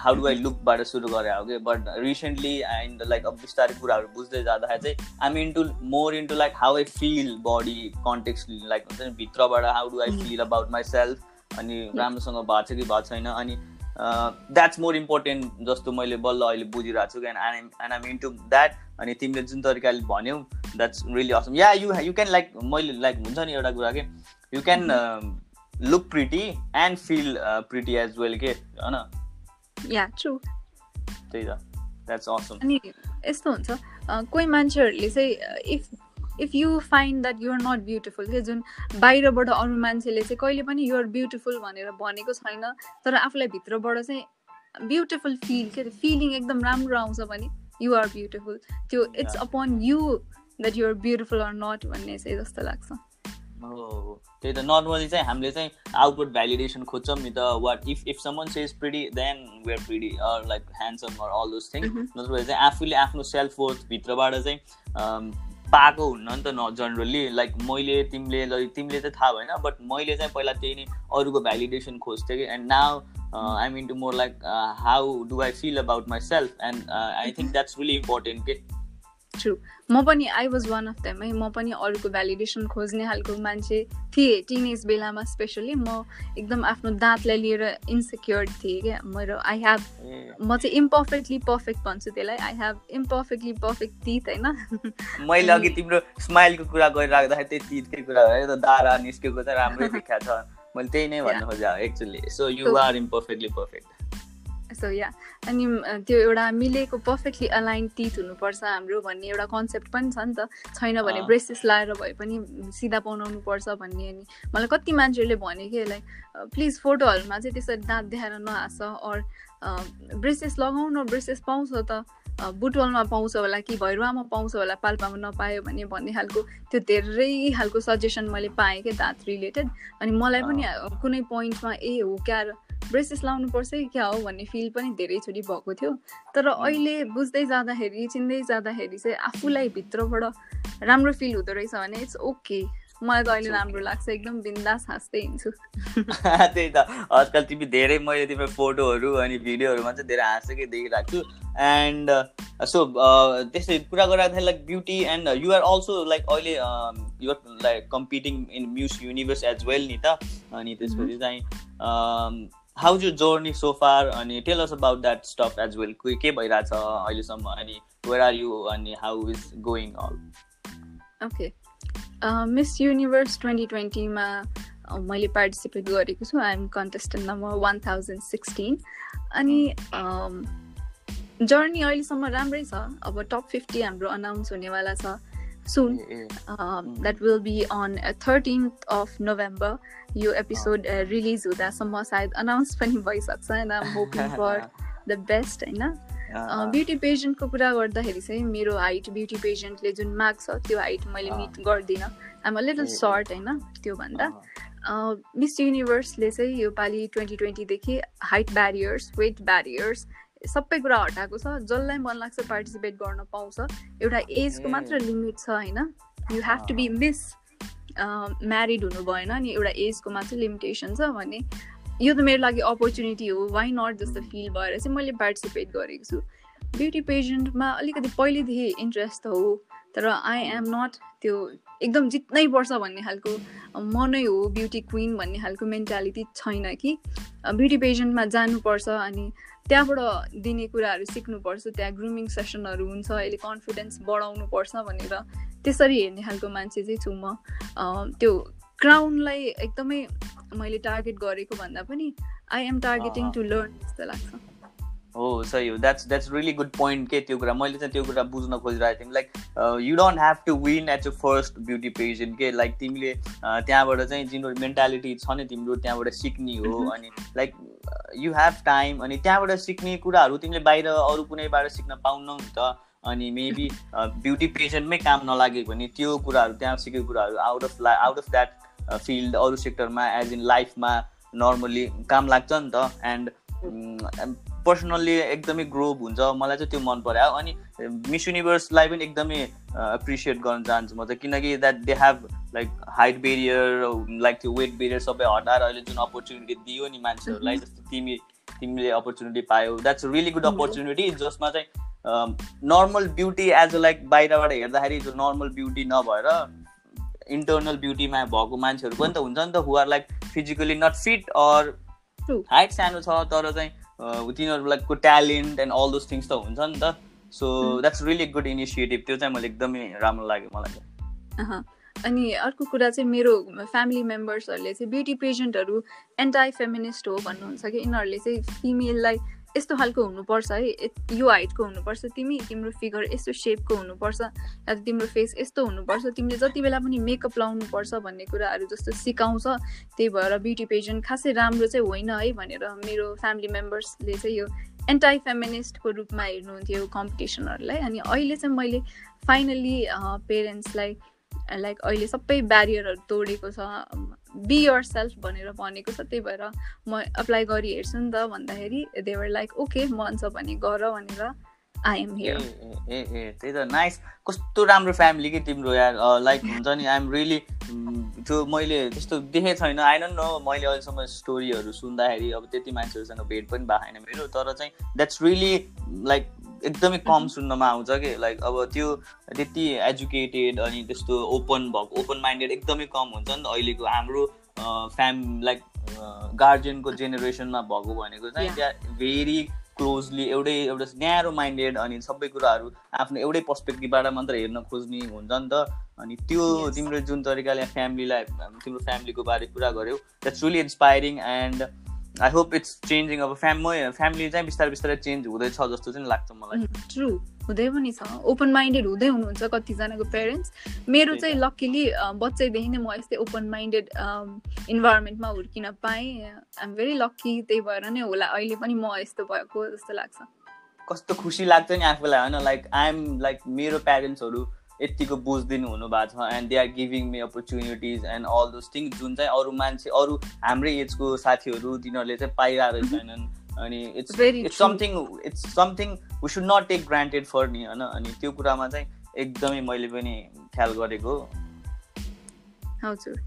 हाउ डु आई लुकबाट सुरु गरे हो कि बट रिसेन्टली एन्ड लाइक अब बिस्तारै कुराहरू बुझ्दै जाँदाखेरि चाहिँ I'm into more into like how I feel body context like हुन्छ नि भित्रबाट how do I feel about myself अनि राम्रोसँग भएको छ कि भएको छैन? अनि द्याट्स मोर इम्पोर्टेन्ट जस्तो मैले बल्ल अहिले बुझिरहेको छु and and I'm into that अनि तिमीले जुन तरिकाले भन्यौ that's really awesome yeah you you can like मैले लाइक हुन्छ नि एउटा कुरा के you can look pretty and feel pretty as well के होइन? त्यही त. द्याट्स असम अनि यस्तो हुन्छ कोही मान्छेहरूले चाहिँ if if you find that you're not beautiful के जुन बाहिरबाट अरू मान्छेले चाहिँ कहिले पनि युआर ब्युटिफुल भनेर भनेको छैन तर आफूलाई भित्रबाट चाहिँ ब्युटिफुल फिल के फिलिङ एकदम राम्रो आउँछ भने युआर ब्युटिफुल त्यो it's upon you that you're beautiful or not भन्ने चाहिँ जस्तो लाग्छ। त्यही त नर्मली चाहिँ हामीले चाहिँ आउटपुट भ्यालिडेसन खोज्छौँ नि त what if if someone says pretty then where pretty or like handsome or all those thing नत्र चाहिँ आफूले आफ्नो सेल्फ वर्थभित्रबाट चाहिँ पाएको हुन्न नि त न जनरली लाइक मैले तिमीले तिमीले चाहिँ थाहा भएन बट मैले चाहिँ पहिला त्यही नै अरूको भ्यालिडेसन खोज्थेँ कि। And now I mean to more like how do I feel about myself and I think that's really important के ट्रु म पनि I was one of them है म पनि अरूको भ्यालिडेसन खोज्ने खालको मान्छे थिएँ टिनेज बेलामा स्पेसली म एकदम आफ्नो दाँतलाई लिएर इन्सेक्योर थिएँ क्या मेरो आई हेभ म चाहिँ इम्पर्फेक्टली पर्फेक्ट भन्छु त्यसलाई आई हेभ इम्पर्फेक्टली पर्फेक्ट तिथ होइन मैले अघि तिम्रो स्माइलको कुरा गरिराख्दाखेरि त्यही तिथकै कुरा भयो दारा निस्केको चाहिँ राम्रै देखा छ मैले त्यही नै भन्नु खोजेँ actually so you are imperfectly perfect so yeah अनि त्यो एउटा मिलेको पर्फेक्टली अलाइन टिथ हुनुपर्छ हाम्रो भन्ने एउटा कन्सेप्ट पनि छ नि त। छैन भने ब्रेसेस लाएर भए पनि सिधा बनाउनु पर्छ भन्ने अनि मलाई कति मान्छेहरूले भने कि लाइक प्लिज फोटोहरूमा चाहिँ त्यसरी दाँत देखाएर नहाँस अर ब्रेसेस लगाउनु ब्रेसेस पाउँछ त। बुटवलमा पाउँछ होला कि भैरुवामा पाउँछ होला पाल्पामा नपायो भने भन्ने खालको त्यो धेरै खालको सजेसन मैले पाएँ क्या दाँत रिलेटेड अनि मलाई पनि कुनै पोइन्टमा ए हो क्या ब्रेसेस लाउनुपर्छ कि क्या हो भन्ने फिल पनि धेरैचोटि भएको थियो। तर अहिले बुझ्दै जाँदाखेरि चिन्दै जाँदाखेरि चाहिँ आफूलाई भित्रबाट राम्रो फिल हुँदो रहेछ भने इट्स ओके मलाई त अहिले राम्रो लाग्छ एकदम बिन्दास हाँस्दै हिँड्छु त्यही त आजकल तिमी धेरै मैले तिम्रो फोटोहरू अनि भिडियोहरूमा चाहिँ धेरै हाँसेकै देखिरहेको छु। एन्ड सो त्यस्तै कुरा गर्दाखेरि like beauty and you're also like अहिले you're like competing in Miss Universe as well नि त। अनि त्यसपछि चाहिँ how you journey so far अनि tell us about that stuff as well के भइरहेछ अहिलेसम्म? अनि वेयर आर यु अनि how is going all okay Miss Universe twenty ट्वेन्टीमा मैले पार्टिसिपेट गरेको छु। I'm contestant number one thousand sixteen अनि जर्नी अहिलेसम्म राम्रै छ। अब टप फिफ्टी हाम्रो अनाउन्स हुनेवाला छ soon that will be on thirteenth of November यो एपिसोड रिलिज हुँदासम्म सायद अनाउन्स पनि भइसक्छ। होइन होपिङ फर द बेस्ट होइन? ब्युटी पेजेन्टको कुरा गर्दाखेरि चाहिँ मेरो हाइट ब्युटी पेजेन्टले जुन माग्छ त्यो हाइट मैले मिट गर्दिनँ। आम अ लिटल सर्ट होइन त्योभन्दा। मिस युनिभर्सले चाहिँ यो पालि ट्वेन्टी ट्वेन्टीदेखि हाइट ब्यारियर्स वेट ब्यारियर्स सबै कुरा हटाएको छ। जसलाई मन लाग्छ पार्टिसिपेट गर्न पाउँछ। एउटा एजको मात्र लिमिट छ होइन। You have to be miss married हुनु भएन अनि एउटा एजको मात्र लिमिटेसन छ भने यो त मेरो लागि अपर्च्युनिटी हो. वाइ नट जस्तो फिल भएर चाहिँ मैले पार्टिसिपेट गरेको छु। ब्युटी पेजेन्टमा अलिकति पहिलेदेखि इन्ट्रेस्ट त हो तर आई एम नट त्यो एकदम जित्नै पर्छ भन्ने खालको म नै हो ब्युटी क्विन भन्ने खालको मेन्टालिटी छैन कि। ब्युटी पेजेन्टमा जानुपर्छ अनि त्यहाँबाट दिने कुराहरू सिक्नुपर्छ त्यहाँ ग्रुमिङ सेसनहरू हुन्छ अहिले कन्फिडेन्स बढाउनु पर्छ भनेर। त्यसरी हेर्ने खालको मान्छे चाहिँ छु म। त्यो क्राउनलाई एकदमै मैले टार्गेट गरेको भन्दा पनि I am targeting to learn जस्तो लाग्छ। हो सही हो। That's that's really good point के त्यो कुरा। मैले चाहिँ त्यो कुरा बुझ्न खोजिरहेको थिएँ। Like you don't have to win at your first beauty pageant के लाइक तिमीले त्यहाँबाट चाहिँ जुन मेन्टालिटी छ नि तिम्रो त्यहाँबाट सिक्ने हो. अनि लाइक यु हेभ टाइम अनि त्यहाँबाट सिक्ने कुराहरू तिमीले बाहिर अरू कुनैबाट सिक्न पाउनौ नि त। अनि मेबी ब्युटी पेजेन्टमै काम नलाग्यो भने त्यो कुराहरू त्यहाँ सिकेको कुराहरू out of law out of that field अरू सेक्टरमा एज इन लाइफमा नर्मल्ली काम लाग्छ नि त एन्ड पर्सनल्ली एकदमै ग्रोभ हुन्छ मलाई चाहिँ त्यो मन पऱ्यो। अनि मिस युनिभर्सलाई पनि एकदमै एप्रिसिएट गर्न चाहन्छु म चाहिँ किनकि that they have like height barrier like त्यो वेट बेरियर सबै हटाएर अहिले जुन अपर्च्युनिटी दियो नि मान्छेहरूलाई जस्तो तिमी तिमीले अपर्च्युनिटी पायो। द्याट्स रियली गुड अपर्च्युनिटी जसमा चाहिँ normal beauty as a like बाहिरबाट हेर्दाखेरि नर्मल ब्युटी नभएर इन्टर्नल ब्युटीमा भएको मान्छेहरू पनि त हुन्छ नि त who are like physically not fit or height सानो छ तर चाहिँ तिनीहरूको talent and all those things त हुन्छ नि त। So that's really good initiative त्यो चाहिँ मैले एकदमै राम्रो लाग्यो मलाई। अनि अर्को कुरा चाहिँ मेरो फ्यामिली मेम्बर्सहरूले चाहिँ ब्युटी पेजेन्टहरू एन्टाई फेमिनिस्ट हो भन्नुहुन्छ कि? यिनीहरूले चाहिँ फिमेललाई यस्तो खालको हुनुपर्छ है यो हाइटको हुनुपर्छ तिमी तिम्रो फिगर यस्तो सेपको हुनुपर्छ या त तिम्रो फेस यस्तो हुनुपर्छ तिमीले जति बेला पनि मेकअप लाउनुपर्छ भन्ने कुराहरू जस्तो सिकाउँछ त्यही भएर ब्युटी पेजेन्ट खासै राम्रो चाहिँ होइन है भनेर मेरो फ्यामिली मेम्बर्सले चाहिँ यो एन्टाई फेमिनिस्टको रूपमा हेर्नुहुन्थ्यो कम्पिटिसनहरूलाई अनि अहिले चाहिँ मैले फाइनली पेरेन्ट्सलाई लाइक अहिले सबै ब्यारियरहरू तोडेको छ। बी यर सेल्फ भनेर भनेको छ। त्यही भएर म एप्लाई गरी हेर्छु नि त भन्दाखेरि देवर लाइक ओके मन छ भने गर भनेर I am here uh uh त्यही त। नाइस कस्तो राम्रो फ्यामिली कि तिम्रो यार। लाइक हुन्छ नि आइएम रियली त्यो मैले त्यस्तो देखेको छैन। आई नो मैले अहिलेसम्म स्टोरीहरू सुन्दाखेरि अब त्यति मान्छेहरूसँग भेट पनि भएको छैन मेरो। तर चाहिँ द्याट्स रियली लाइक एकदमै कम सुन्नमा आउँछ कि? लाइक अब त्यो त्यति एजुकेटेड अनि त्यस्तो ओपन भएको ओपन माइन्डेड एकदमै कम हुन्छ नि त अहिलेको हाम्रो फ्याम लाइक गार्जियनको जेनेरेसनमा भएको भनेको चाहिँ त्यहाँ भेरी क्लोजली एउटै एउटा न्यारो माइन्डेड अनि सबै कुराहरू आफ्नो एउटै पर्सपेक्टिभबाट मात्र हेर्न खोज्ने हुन्छ नि त। अनि त्यो तिम्रो जुन तरिकाले फ्यामिलीलाई तिम्रो फ्यामिलीको बारे कुरा गऱ्यौ that's really inspiring and I hope it's changing अब फ्यामिली फ्यामिली चाहिँ बिस्तारै बिस्तारै चेन्ज हुँदैछ जस्तो चाहिँ लाग्छ मलाई। ट्रु हुँदै पनि छ। ओपन माइन्डेड हुँदै हुनुहुन्छ कतिजनाको पेरेन्ट्स मेरो चाहिँ लक्किली बच्चैदेखि नै म यस्तै ओपन माइन्डेड इन्भाइरोमेन्टमा हुर्किन पाएँ। आइएम भेरी लक्की त्यही भएर नै होला। अहिले पनि म यस्तो भएको जस्तो लाग्छ। कस्तो खुसी लाग्छ नि आफूलाई होइन? लाइक आइएम लाइक मेरो प्यारेन्ट्सहरू यतिको बुझिदिनु हुनु भएको छ। And they are giving me opportunities and all those things जुन चाहिँ अरू मान्छे अरू हाम्रै एजको साथीहरू तिनीहरूले चाहिँ पाइरहेको छैनन्। अनि it's it's something it's something we should not take granted for नि होइन? अनि त्यो कुरामा चाहिँ एकदमै मैले पनि ख्याल गरेको। हजुर।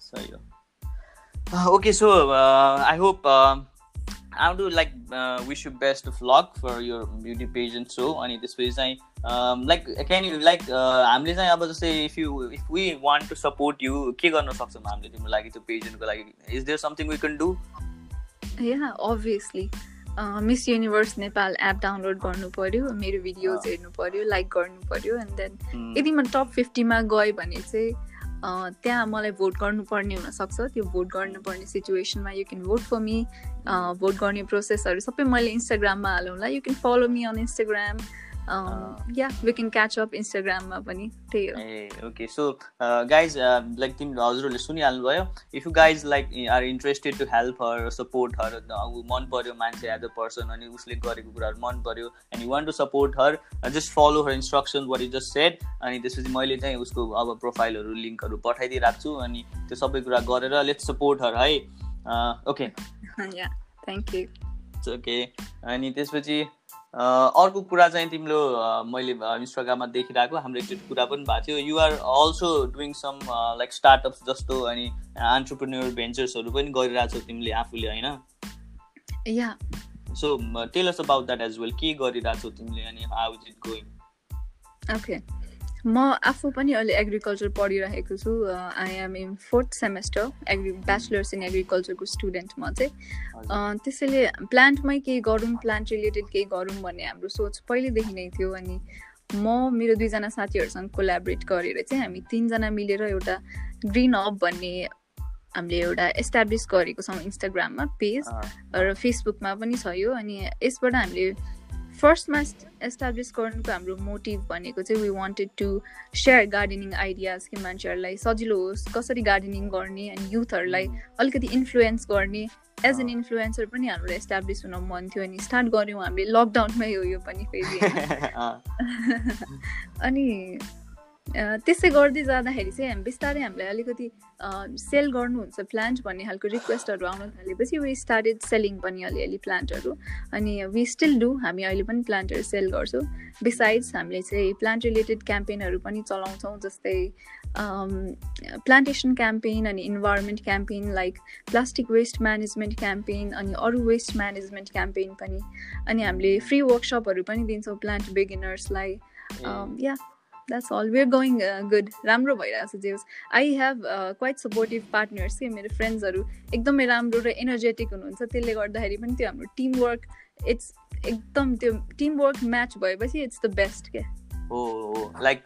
सही हो। Okay so I hope I do like wish you best of luck for your beauty pageant so अनि त्यसपछि चाहिँ लाइक क्यान यु लाइक हामीले चाहिँ अब जस्तै if you if we want to support you के गर्न सक्छौँ हामीले तिम्रो लागि त्यो पेजेन्टको लागि? Is there something we can do yeah obviously Miss Universe Nepal app download गर्नु पर्यो मेरो भिडियोज हेर्नु पर्यो लाइक गर्नु पर्यो एन्ड देन यदि म टप फिफ्टीमा गएँ भने चाहिँ त्यहाँ मलाई भोट गर्नुपर्ने हुनसक्छ। त्यो भोट गर्नुपर्ने सिचुएसनमा you can vote for me vote गर्ने प्रोसेसहरू सबै मैले इन्स्टाग्राममा हालौँला you can follow me on Instagram yeah we can catch up इन्स्टाग्राममा पनि त्यही हो. ए ओके सो गाइज लाइक तिमी हजुरहरूले सुनिहाल्नुभयो if you guys like are interested to help her support her मन पऱ्यो मान्छे एज अ पर्सन अनि उसले गरेको कुराहरू मन पऱ्यो and you want to support her just follow her instruction what is just set अनि त्यसपछि मैले चाहिँ उसको अब प्रोफाइलहरू लिङ्कहरू पठाइदिइरहेको छु अनि त्यो सबै कुरा गरेर लेट्स सपोर्ट हर है? ओके थ्याङ्क यू ओके अनि त्यसपछि अर्को कुरा चाहिँ तिम्रो मैले इन्स्टाग्राममा देखिरहेको हाम्रो एकचोटि कुरा पनि भएको थियो। You're also doing some like startups जस्तो अनि एन्टरप्रेन्योर भेन्चर्सहरू पनि गरिरहेछौ तिमीले आफूले होइन? Yeah so tell us about that as well के गरिरहेछौ तिमीले अनि how is it going okay म आफू पनि अहिले एग्रिकल्चर पढिरहेको छु। I am in fourth semester agri bachelors in एग्रिकल्चरको student म चाहिँ। त्यसैले प्लान्टमै केही गरौँ प्लान्ट रिलेटेड केही गरौँ भन्ने हाम्रो सोच पहिलेदेखि नै थियो अनि म मेरो दुईजना साथीहरूसँग कोलाबरेट गरेर चाहिँ हामी तिनजना मिलेर एउटा ग्रिन हब भन्ने हामीले एउटा एस्टाब्लिस गरेको छौँ इन्स्टाग्राममा पेज र फेसबुकमा पनि छ यो अनि यसबाट हामीले फर्स्टमा एस्टाब्लिस गर्नुको हाम्रो मोटिभ भनेको चाहिँ we wanted to share gardening ideas कि मान्छेहरूलाई सजिलो होस् कसरी गार्डनिङ गर्ने अनि युथहरूलाई अलिकति इन्फ्लुएन्स गर्ने। एज एन इन्फ्लुएन्सर पनि हाम्रो एस्टाब्लिस हुन मन थियो अनि स्टार्ट गऱ्यौँ हामीले लकडाउनमै हो यो पनि फेरि। अनि त्यसै गर्दै जाँदाखेरि चाहिँ हामी बिस्तारै हामीलाई अलिकति सेल गर्नुहुन्छ प्लान्ट भन्ने खालको रिक्वेस्टहरू आउन थालेपछि वी स्टार्टेड सेलिङ पनि अलिअलि प्लान्टहरू अनि वी स्टिल डु हामी अहिले पनि प्लान्टहरू सेल गर्छौँ। बिसाइड्स हामीले चाहिँ प्लान्ट रिलेटेड क्याम्पेनहरू पनि चलाउँछौँ जस्तै प्लान्टेसन क्याम्पेन अनि environment campaign like plastic waste management campaign अनि अरू वेस्ट म्यानेजमेन्ट क्याम्पेन पनि। अनि हामीले फ्री वर्कसपहरू पनि दिन्छौँ plant बिगिनर्सलाई yeah that's all where going good राम्रो भइरहेको छ yes I have quite supportive partners के मेरो फ्रेन्ड्सहरू एकदमै राम्रो र एनर्जेटिक हुनुहुन्छ त्यसले गर्दाखेरि पनि त्यो हाम्रो टिम वर्क इट्स एकदम त्यो टिम वर्क म्याच भएपछि इट्स द बेस्ट के हो like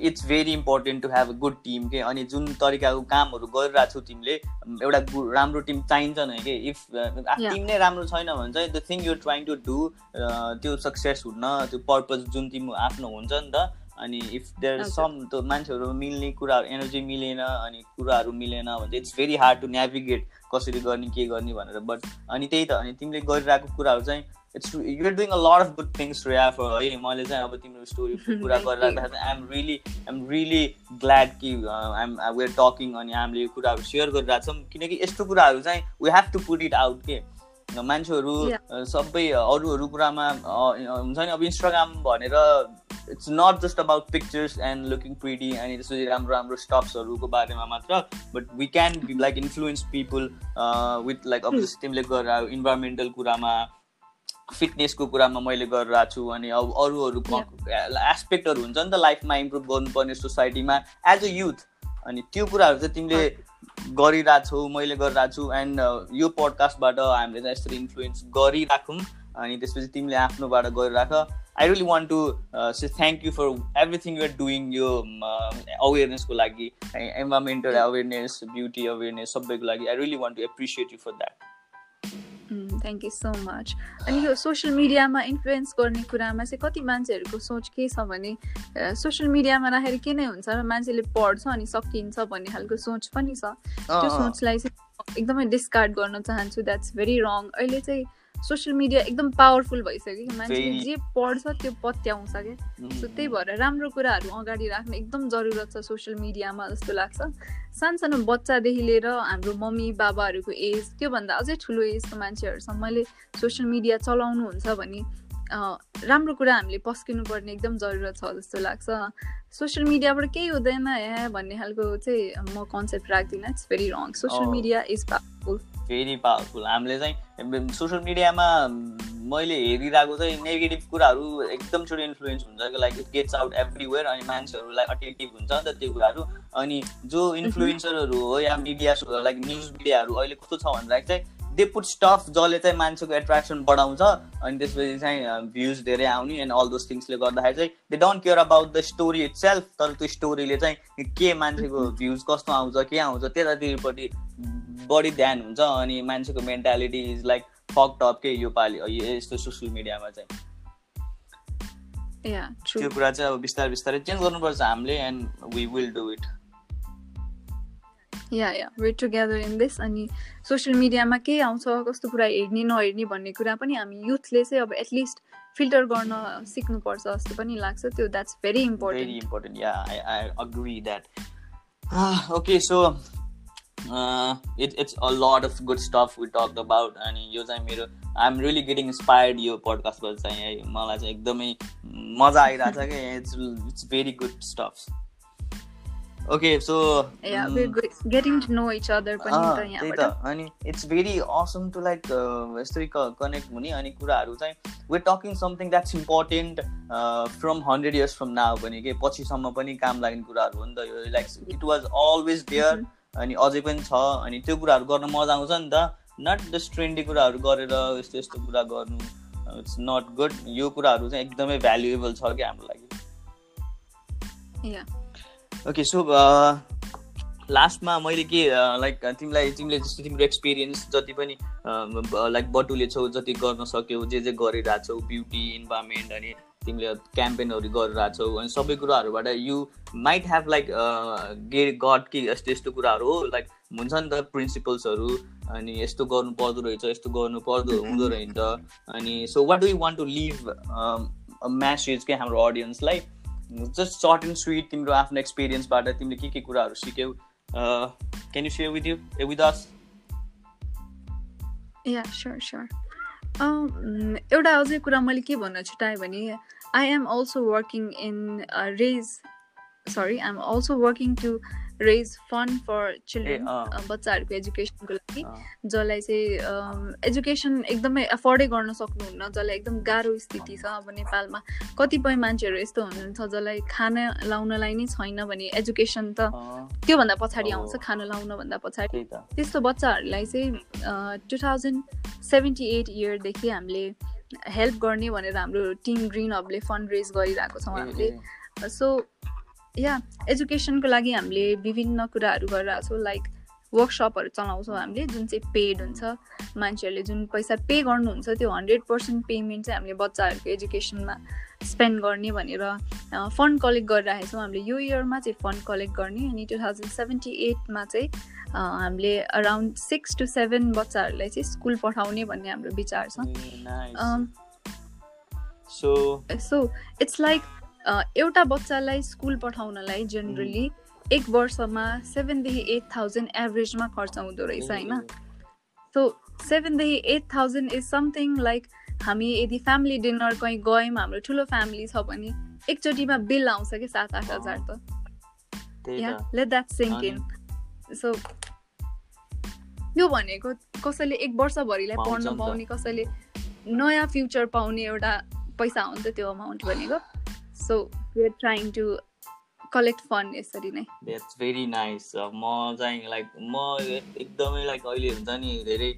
it's very important to have a good team के अनि जुन तरिकाको कामहरू गरिरहेको छौ तिमीले एउटा राम्रो टिम चाहिन्छ नै कि इफ टिम नै राम्रो छैन भने चाहिँ the thing you're trying to do त्यो सक्सेस हुन्न त्यो पर्पज जुन तिम्रो आफ्नो हुन्छ नि त अनि इफ देयर सम त्यो मान्छेहरू मिल्ने कुराहरू एनर्जी मिलेन अनि कुराहरू मिलेन भने चाहिँ it's very hard to navigate कसरी गर्ने के गर्ने भनेर। बट अनि त्यही त अनि तिमीले गरिरहेको कुराहरू चाहिँ it's your doing a lot of good things to have है मैले चाहिँ अब तिम्रो स्टोरी कुरा गरिराख्दाखेरि I'm really I'm really glad कि आइएम वेयर टकिङ अनि हामीले यो कुराहरू सेयर गरिरहेको छौँ किनकि यस्तो कुराहरू चाहिँ we have to put it out के? मान्छेहरू सबै अरू अरू कुरामा हुन्छ नि अब इन्स्टाग्राम भनेर it's not just about pictures and looking pretty अनि त्यसपछि राम्रो राम्रो स्टप्सहरूको बारेमा मात्र but we can be like influence people with like अब तिमीले गरेर इन्भाइरोमेन्टल कुरामा फिटनेसको कुरामा मैले गरिरहेको छु अनि अब अरू अरू एस्पेक्टहरू हुन्छ नि त लाइफमा इम्प्रुभ गर्नुपर्ने सोसाइटीमा एज अ युथ अनि त्यो कुराहरू चाहिँ तिमीले गरिरहेछौ मैले गरिरहेको छु एन्ड यो पडकास्टबाट हामीले चाहिँ यसरी इन्फ्लुएन्स गरिराखौँ अनि त्यसपछि तिमीले आफ्नोबाट गरिराख। I really want to say thank you for everything you're doing यो अवेरनेसको लागि इन्भाइरोमेन्टल अवेरनेस ब्युटी अवेरनेस सबैको लागि. I really want to appreciate you for that thank you so much अनि यो सोसियल मिडियामा इन्फ्लुएन्स गर्ने कुरामा चाहिँ कति मान्छेहरूको सोच के छ भने सोसियल मिडियामा राखेर के नै हुन्छ मान्छेले पढ्छ अनि सकिन्छ भन्ने खालको सोच पनि छ। त्यो सोचलाई चाहिँ एकदमै डिस्कार्ड गर्न चाहन्छु। द्याट्स भेरी रङ अहिले चाहिँ सोसियल मिडिया एकदम पावरफुल भइसक्यो मान्छेले जे पढ्छ त्यो पत्याउँछ क्या। सो त्यही भएर राम्रो कुराहरू अगाडि राख्ने एकदम जरुरत छ सोसियल मिडियामा जस्तो लाग्छ। सानसानो बच्चादेखि लिएर हाम्रो मम्मी बाबाहरूको एज त्योभन्दा अझै ठुलो एजको मान्छेहरूसम्मले सोसियल मिडिया चलाउनुहुन्छ भने राम्रो कुरा हामीले पस्किनु पर्ने एकदम जरुरत छ जस्तो लाग्छ। सोसियल मिडियाबाट केही हुँदैन ए भन्ने खालको चाहिँ म कन्सेप्ट राख्दिनँ। It's very wrong. Social media is powerful. Very powerful हामीले चाहिँ सोसियल मिडियामा मैले हेरिरहेको चाहिँ नेगेटिभ कुराहरू एकदम छिटो इन्फ्लुएन्स हुन्छ like it gets out everywhere अनि मान्छेहरूलाई अटेक्टिभ हुन्छ नि त त्यो कुराहरू। अनि जो इन्फ्लुएन्सरहरू हो या मिडिया लाइक न्युज मिडियाहरू अहिले कस्तो छ भन्दाखेरि चाहिँ दे पुट स्टफ जसले चाहिँ मान्छेको एट्र्याक्सन बढाउँछ अनि त्यसपछि चाहिँ भ्युज धेरै आउने एन्ड अल दोज थिङ्सले गर्दाखेरि चाहिँ they don't care about the story itself तर त्यो स्टोरीले चाहिँ के मान्छेको भ्युज कस्तो आउँछ के आउँछ त्यतातिरपट्टि बढी ध्यान हुन्छ अनि मान्छेको mentality is like fuck top के यो पालि यस्तो सोसियल मिडियामा चाहिँ। त्यो कुरा चाहिँ अब बिस्तारै बिस्तारै चेन्ज गर्नुपर्छ हामीले and we will do it yeah yeah wait together in this अनि सोसियल मिडियामा के आउँछ कस्तो कुरा हेर्ने नहेर्ने भन्ने कुरा पनि हामी युथले चाहिँ अब एटलिस्ट फिल्टर गर्न सिक्नुपर्छ जस्तो पनि लाग्छ त्यो that's very important very important yeah I I agree that okay so it it's a lot of good stuff we talk about अनि यो चाहिँ मेरो I am really getting inspired यो पडकास्टबाट चाहिँ है मलाई चाहिँ एकदमै मजा आइरहेको छ कि it's it's very good stuff okay so getting to know each other पनि त्यही त. अनि it's very awesome to like यस्तै कनेक्ट हुने अनि कुराहरू चाहिँ we talking something that's important from hundred years from now पनि के पछिसम्म पनि काम लाग्ने कुराहरू हो नि त यो like it was always there अनि अझै पनि छ। अनि त्यो कुराहरू गर्न मजा आउँछ नि त। नट जस्ट ट्रेन्डी कुराहरू गरेर यस्तो यस्तो कुरा गर्नु इट्स नट गुड यो कुराहरू चाहिँ एकदमै भ्यालुएबल छ क्या हाम्रो लागि। ओके सो लास्टमा मैले के लाइक uh, तिमीलाई तिमीले जस्तो तिम्रो एक्सपिरियन्स जति पनि लाइक बटुले छौ जति गर्न सक्यौ जे जे गरिरहेछौ ब्युटी इन्भाइरोमेन्ट अनि तिमीले क्याम्पेनहरू गरिरहेछौ अनि सबै कुराहरूबाट यु माइट ह्याभ लाइक गे गड कि यस्तो यस्तो कुराहरू हो लाइक हुन्छ नि त प्रिन्सिपल्सहरू अनि यस्तो गर्नु पर्दो रहेछ यस्तो गर्नु पर्दो हुँदो रहेछ अनि so what do you want to leave message के हाम्रो अडियन्सलाई जस्ट सर्ट एन्ड स्विट तिम्रो आफ्नो एक्सपिरियन्सबाट तिमीले के के कुराहरू सिक्यौ? Can you share with you with us yeah sure sure एउटा अझै कुरा मैले के भन्न छुट्याएँ भने I am also working in raise sorry I am also working to raise fund for children बच्चाहरूको एजुकेसनको लागि जसलाई चाहिँ एजुकेसन एकदमै एफोर्डै गर्न सक्नुहुन्न जसलाई एकदम गाह्रो स्थिति छ। अब नेपालमा कतिपय मान्छेहरू यस्तो हुनुहुन्छ जसलाई खाना लाउनलाई नै छैन भने एजुकेसन त त्योभन्दा पछाडि आउँछ खाना लाउनभन्दा पछाडि। त्यस्तो बच्चाहरूलाई चाहिँ टु थाउजन्ड सेभेन्टी एट इयरदेखि हामीले हेल्प गर्ने भनेर हाम्रो टिम ग्रिन हबले फन्ड रेज गरिरहेको छौँ हामीले। सो या एजुकेसनको लागि हामीले विभिन्न कुराहरू गरिरहेको छौँ लाइक वर्कसपहरू चलाउँछौँ हामीले जुन चाहिँ पेड हुन्छ मान्छेहरूले जुन पैसा पे गर्नुहुन्छ त्यो हन्ड्रेड पर्सेन्ट पेमेन्ट चाहिँ हामीले बच्चाहरूको एजुकेसनमा स्पेन्ड गर्ने भनेर फन्ड कलेक्ट गरिरहेको छौँ। हामीले यो इयरमा चाहिँ फन्ड कलेक्ट गर्ने अनि टु थाउजन्ड सेभेन्टी एटमा चाहिँ हामीले अराउन्ड सिक्स टु सेभेन बच्चाहरूलाई चाहिँ स्कुल पठाउने भन्ने हाम्रो विचार छ। सो इट्स लाइक एउटा बच्चालाई स्कुल पठाउनलाई जेनरली एक वर्षमा सेभेनदेखि एट थाउजन्ड एभरेजमा खर्च हुँदो रहेछ होइन? So सेभेनदेखि eight thousand is something like हामी यदि फ्यामिली डिनर कहीँ गयौँ हाम्रो ठुलो फ्यामिली छ भने एकचोटिमा बिल आउँछ कि सात आठ हजार त? Let that sink in so यो भनेको कसैले एक वर्षभरिलाई पढ्न पाउने कसैले नयाँ फ्युचर पाउने एउटा पैसा हो नि त त्यो अमाउन्ट भनेको। So we are trying to collect fund यसरी नै द्याट्स भेरी नाइस म चाहिँ लाइक म एकदमै लाइक अहिले हुन्छ नि धेरै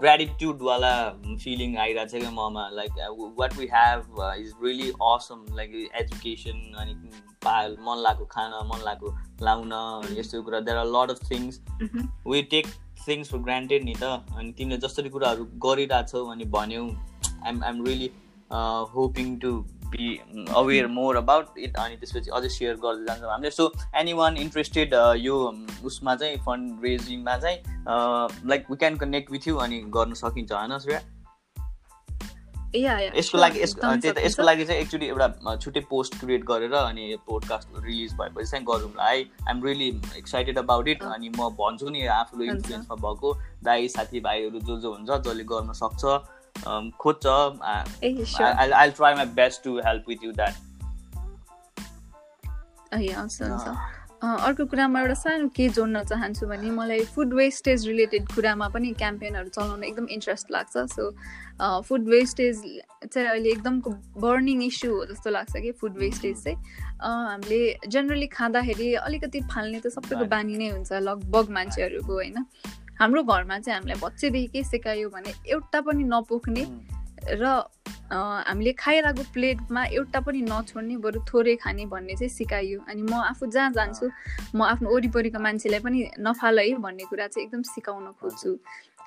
ग्रेटिट्युडवाला फिलिङ आइरहेको छ क्या ममा. Like what we have is really awesome like education अनि मन लागेको खान मन लागेको लाउन यस्तो कुरा. There are lot of things we take things for granted नि त. अनि तिमीले जसरी कुराहरू गरिरहेछौ अनि भन्यौ I'm I'm really hoping to be aware more about it अनि त्यसपछि अझै सेयर गर्दै जान्छौँ हामीले. सो एनी वान इन्ट्रेस्टेड यो उसमा चाहिँ फन्ड रेजिङमा चाहिँ like we can connect with you अनि गर्न सकिन्छ होइन श्रेया? यसको लागि यसको लागि चाहिँ एक्चुली एउटा छुट्टै पोस्ट क्रिएट गरेर अनि पोडकास्ट रिलिज भएपछि चाहिँ गरौँला है I'm really excited about it अनि म भन्छु नि आफूले इन्फ्लुएन्समा भएको दाई साथीभाइहरू जो जो हुन्छ जसले गर्न सक्छ खोज्छ I try my best to help with you that अर्को कुरामा एउटा सानो के जोड्न चाहन्छु भने मलाई फुड वेस्टेज रिलेटेड कुरामा पनि क्याम्पेनहरू चलाउन एकदम इन्ट्रेस्ट लाग्छ. सो फुड वेस्टेज चाहिँ अहिले एकदमको बर्निङ इस्यु हो जस्तो लाग्छ कि फुड वेस्टेज चाहिँ. हामीले जेनरली खाँदाखेरि अलिकति फाल्ने त सबैको बानी नै हुन्छ लगभग मान्छेहरूको होइन? हाम्रो घरमा चाहिँ हामीलाई बच्चैदेखि के सिकायो भने एउटा पनि नपोख्ने र हामीले खाइरहेको प्लेटमा एउटा पनि नछोड्ने बरु थोरै खाने भन्ने चाहिँ सिकाइयो अनि म आफू जहाँ जान्छु म आफ्नो वरिपरिको मान्छेलाई पनि नफाल है भन्ने कुरा चाहिँ एकदम सिकाउन खोज्छु।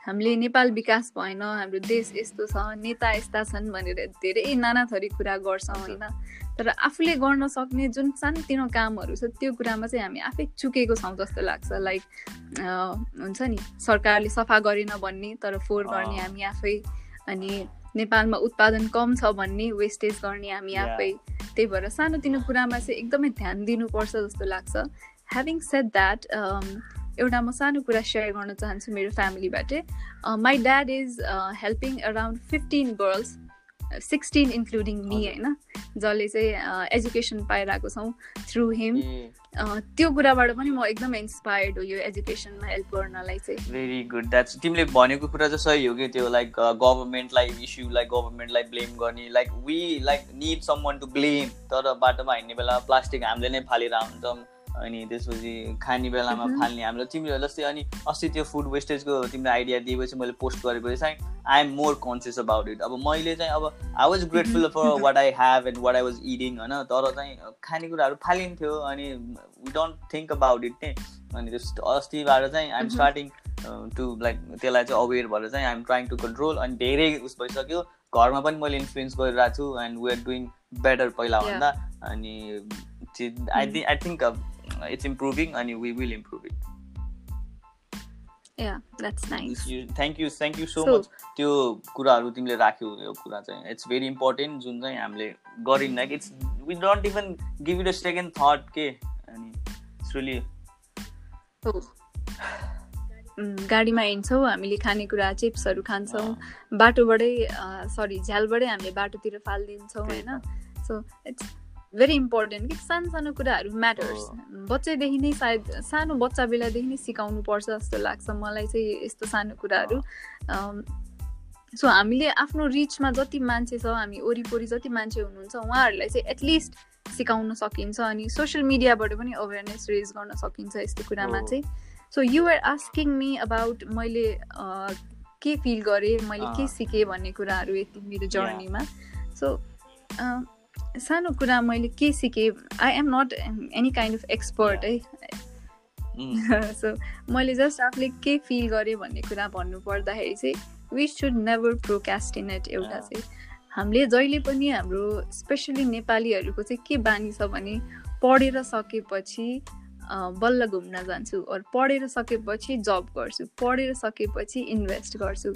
हामीले नेपाल विकास भएन हाम्रो देश यस्तो छ नेता यस्ता छन् भनेर धेरै नाना थरी कुरा गर्छौँ होइन? तर आफूले गर्न सक्ने जुन सानोतिनो कामहरू छ त्यो कुरामा चाहिँ हामी आफै चुकेको छौँ जस्तो लाग्छ। लाइक हुन्छ नि सरकारले सफा गरेन भन्ने तर फोहोर गर्ने हामी आफै अनि नेपालमा उत्पादन कम छ भन्ने वेस्टेज गर्ने हामी आफै। त्यही भएर सानोतिनो कुरामा चाहिँ एकदमै ध्यान दिनुपर्छ जस्तो लाग्छ। ह्याभिङ सेट द्याट एउटा म सानो कुरा सेयर गर्न चाहन्छु मेरो फ्यामिलीबाटै my dad is helping around fifteen girls sixteen including me होइन? जसले चाहिँ एजुकेसन पाइरहेको छौँ थ्रु हिम त्यो कुराबाट पनि म एकदम इन्सपायर्ड हो यो एजुकेसनमा हेल्प गर्नलाई चाहिँ। भेरी गुड द्याट्स तिमीले भनेको कुरा चाहिँ सही हो कि त्यो लाइक गभर्मेन्टलाई इस्यु लाइक गभर्मेन्टलाई ब्लेम गर्ने like we like need someone to blame तर बाटोमा हिँड्ने बेला प्लास्टिक हामीले नै फालेर हुन्छौँ अनि त्यसपछि खाने बेलामा फाल्ने हाम्रो तिमीहरू जस्तै अनि अस्ति त्यो फुड वेस्टेजको तिम्रो आइडिया दिएपछि मैले पोस्ट गरेपछि चाहिँ I am more conscious about it अब मैले चाहिँ अब I was grateful for what I have and what I was eating होइन? तर चाहिँ खानेकुराहरू फालिन्थ्यो अनि we don't think about it नै अनि त्यो अस्तिबाट चाहिँ आइएम स्टार्टिङ टु लाइक त्यसलाई चाहिँ अवेर भएर चाहिँ आइएम ट्राइङ टु कन्ट्रोल अनि धेरै उस भइसक्यो। घरमा पनि मैले इन्फ्लुएन्स गरिरहेको छु and we are doing better पहिलाभन्दा। अनि I I think it's improving and we will improve it. Yeah that's nice. Thank you thank you so much त्यो कुराहरू तिमीले राख्यौ यो कुरा चाहिँ। इट्स भेरी इम्पोर्टेन्ट जुन चाहिँ हामीले गरिन्न कि it's we don't even give it a second thought के? अनि इट्स रियली गाडीमा हिँड्छौँ हामीले खानेकुरा चिप्सहरू खान्छौँ। बाटोबाटै सरी झ्यालबाटै हामीले बाटोतिर फालिदिन्छौँ होइन? सो इट्स भेरी इम्पोर्टेन्ट कि सानो सानो कुराहरू म्याटर्स बच्चैदेखि नै सायद सानो बच्चा बेलादेखि नै सिकाउनु पर्छ जस्तो लाग्छ। मलाई चाहिँ यस्तो सानो कुराहरू। सो हामीले आफ्नो रिचमा जति मान्छे छ हामी वरिपरि जति मान्छे हुनुहुन्छ उहाँहरूलाई चाहिँ एटलिस्ट सिकाउन सकिन्छ अनि सोसियल मिडियाबाट पनि अवेरनेस रेज गर्न सकिन्छ यस्तो कुरामा चाहिँ। So you're asking me about मैले के फिल गरेँ मैले के सिकेँ भन्ने कुराहरू यति मेरो जर्नीमा सो सानो कुरा मैले के सिकेँ। I am not any kind of expert है। सो मैले जस्ट आफूले के फिल गरेँ भन्ने कुरा भन्नु पर्दाखेरि चाहिँ वी सुड नेभर प्रोक्यास्टिनेट एउटा चाहिँ। हामीले जहिले पनि हाम्रो स्पेसली नेपालीहरूको चाहिँ के बानी छ भने पढेर सकेपछि बल्ल घुम्न जान्छु अरू पढेर सकेपछि जब गर्छु पढेर सकेपछि इन्भेस्ट गर्छु।